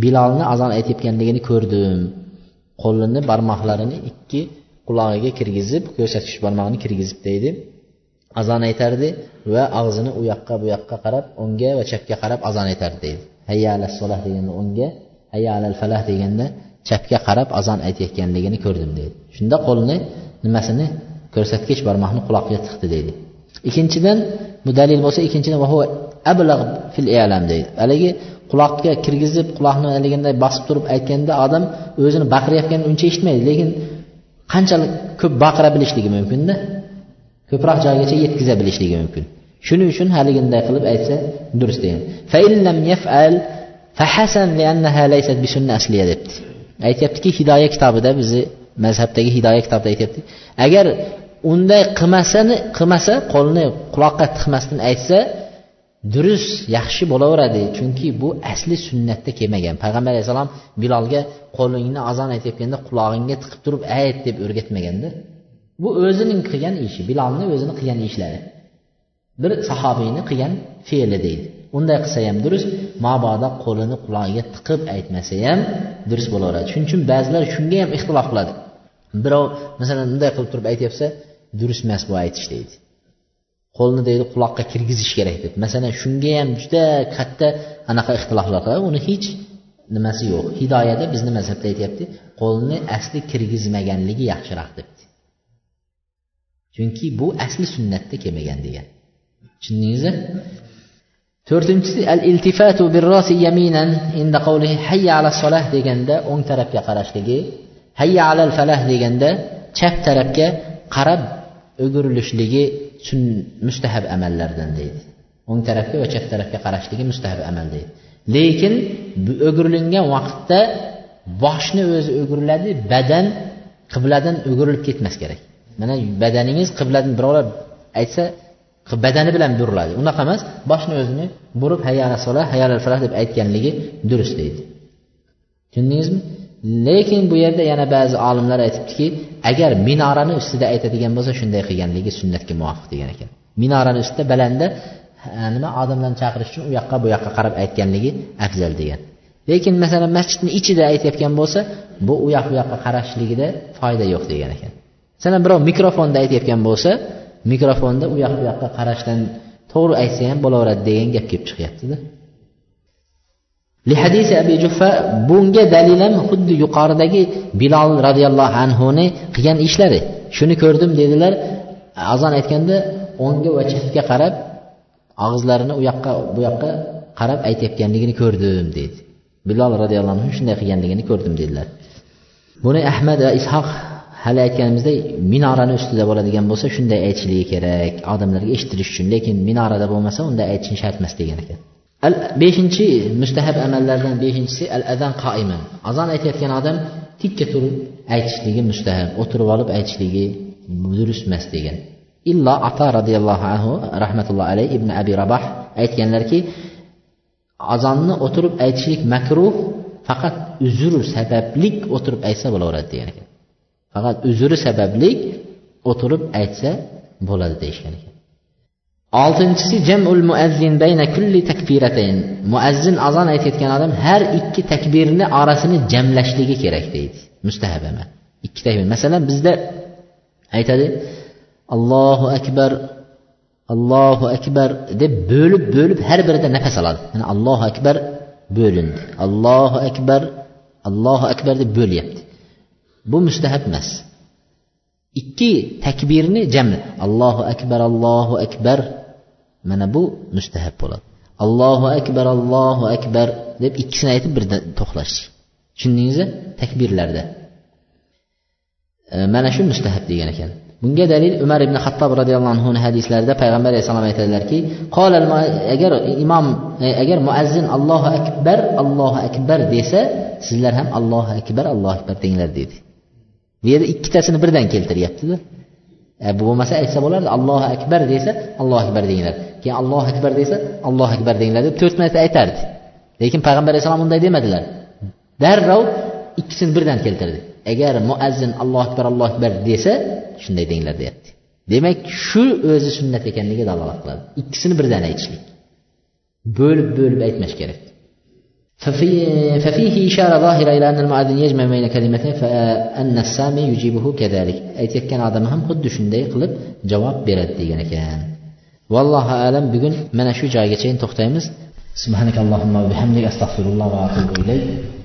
Bilolni azon aytayotganligini ko'rdim. Qo'lini barmoqlarini ikki qulog'iga kirgizib ko'rsatkich barmog'ini kirgizib deydi. Azon aytardi va og'zini u yoqqa bu yoqqa qarab o'ngga va chapga qarab azon aytardi deydi. Hayya ala solah deganda o'ngga hayya alal falah deganda chapga qarab azon aytayotganligini ko'rdim deydi. Shunda qo'lni nimasini ko'rsatkich barmoqni quloqqa tiqdi deydi. Ikkinchidan bu dalil bo'lsa ikkinchidan ablagh fil i'lam deydi. Haligi quloqqa kirgizib quloqni haliginday bosib turib aytganda odam o'zini baqirayotganini uncha eshitmaydi. Lekin qanchalik ko'p baqira bilishligi mumkinda? Ko'proq joygacha yetkaza bilishligi mumkin. Shuning uchun haliginday qilib aytsa durust degan debdi. Aytyaptiki hidoya kitobida bizni mazhabdagi hidoya kitobida aytyapti agar unday qilmasani qilmasa qo'lni quloqqa tiqmasdan aytsa durust yaxshi bo'laveradi. Chunki bu asli sunnatda kelmagan. Payg'ambar alayhissalom bilolga qo'lingni azon aytayotganda qulog'ingga tiqib turib ayt deb o'rgatmaganda bu o'zining qilgan ishi bilolni o'zini qilgan ishlari. Bir sahobiyni qilgan fe'li deydi. Unday qilsa ham durust mabodo qo'lini qulog'iga tiqib aytmasa ham durust bo'laveradi. Shuning uchun ba'zilar shunga ham ixtilof qiladi. Birov masalan bunday qilib turib aytyapsa durust emas bu aytish deydi. Qo'lni deydi quloqqa kirgizish kerak deb. Masalan shunga ham juda katta anaqa ixtiloflar qiladi. Uni hech nimasi yo'q. Hidoyada bizni mazhabda aytyapti qo'lni asli kirgizmaganligi yaxshiroq debdi chunki bu asli sunnatda kelmagan degan. Tushundingizmi? To'rtinchisi al iltifatu birrosi yaminan inda qavlihi hayya ala solah deganda o'ng tarafga qarashligi hayya alal falah deganda chap tarafga qarab o'girilishligi mustahab amallardan deydi. O'ng tarafga va chap tarafga qarashligi mustahab amal deydi. Lekin o'girilingan vaqtda boshni o'zi o'giriladi badan qibladan o'girilib ketmas kerak. Mana badaningiz qibladan birovlar aytsa badani bilan buriladi. Unaqa emas boshni o'zini burib hayala sola hayala falah deb aytganligi durust deydi. Tushundingizmi? Lekin bu yerda yana ba'zi olimlar aytibdiki agar minorani ustida aytadigan bo'lsa shunday qilganligi sunnatga muvofiq degan ekan. Minorani ustida balanda nima odamlarni chaqirish uchun u yoqqa bu yoqqa qarab aytganligi afzal degan. Lekin masalan masjidni ichida aytayotgan bo'lsa bu u yoq bu yoqqa qarashligida foyda yo'q degan ekan. Masalan birov mikrofonda aytayotgan bo'lsa mikrofonda u yoq bu yoqqa qarashdan to'g'ri aytsa ham bo'laveradi degan gap kelib chiqyaptida. Hadisi abi juffa bunga dalil ham xuddi yuqoridagi bilol roziyallohu anhuni qilgan ishlari. Shuni ko'rdim dedilar. Azon aytganda o'ngga va chapga qarab og'izlarini u yoqqa bu yoqqa qarab aytayotganligini ko'rdim deydi bilol roziyallohu anhu shunday qilganligini ko'rdim dedilar. Buni ahmad va ishoq hali aytganimizdek minorani ustida bo'ladigan bo'lsa shunday aytishligi kerak. Odamlarga eshittirish uchun lekin minorada bo'lmasa unday aytishni shart emas degan ekan. Al beshinchi mustahab amallardan beshinchisi al azan qoiman azon aytayotgan odam tikka turib aytishligi mustahab o'tirib olib aytishligi durust emas degan. Illo ato roziyallohu anhu rahmatullohi alayhi ibn abi raboh aytganlarki azonni o'tirib aytishlik makruh faqat uzr sabablik o'tirib aytsa bo'laveradi degan ekan. Faqat uzri sabablik o'tirib aytsa bo'ladi deyishgan ekan. Oltinchisi jamul muazzin bayna kulli takbiratayn muazzin azon aytayotgan odam har ikki takbirni orasini jamlashligi kerak deydi. Mustahab emas ikki takbir. Masalan bizda aytadi allohu akbar allohu akbar deb bo'lib bo'lib har birida nafas oladi. Yani allohu akbar bo'lindi. Allohu akbar allohu akbar deb bo'lyapti. Bu mustahab emas. Ikki takbirni jamla allohu akbar allohu akbar. Mana bu mustahab bo'ladi. Allohu akbar allohu akbar deb ikkisini aytib birda to'xtash tushundingizmi? Takbirlarda. E, mana shu mustahab degan ekan. Bunga dalil umar ibn hattob roziyallohu anhu hadislarida payg'ambar alayhissalom aytadilarki agar imom e, agar muazzin allohu akbar allohu akbar desa sizlar ham allohu akbar allohu akbar denglar dedi. Bu yerda ikkitasini birdan keltiryaptida. E, bu bo'lmasa aytsa bo'lardi allohu akbar desa allohu akbar denglar keyin allohu akbar desa allohu akbar denglar deb to'rt marta aytardi. Lekin payg'ambar alayhissalom unday demadilar. Darrov ikkisini birdan keltirdi. Agar muazzin allohu akbar allohu akbar desa shunday denglar deyapti. Demak shu o'zi sunnat ekanligiga dalolat qiladi. Ikkisini birdan aytishlik. Bo'lib bo'lib aytmash kerak. ففي ففيه إشارة ظاهرة إلى أن المؤذن يجمع بين كلمتين فأن السامي يجيبه كذلك. aytayotgan odam ham xuddi shunday qilib javob beradi degan ekan vallohu alam bugun mana shu joygacha to'xtaymiz سبحانك اللهم وبحمدك أستغفر الله وأتوب إليك.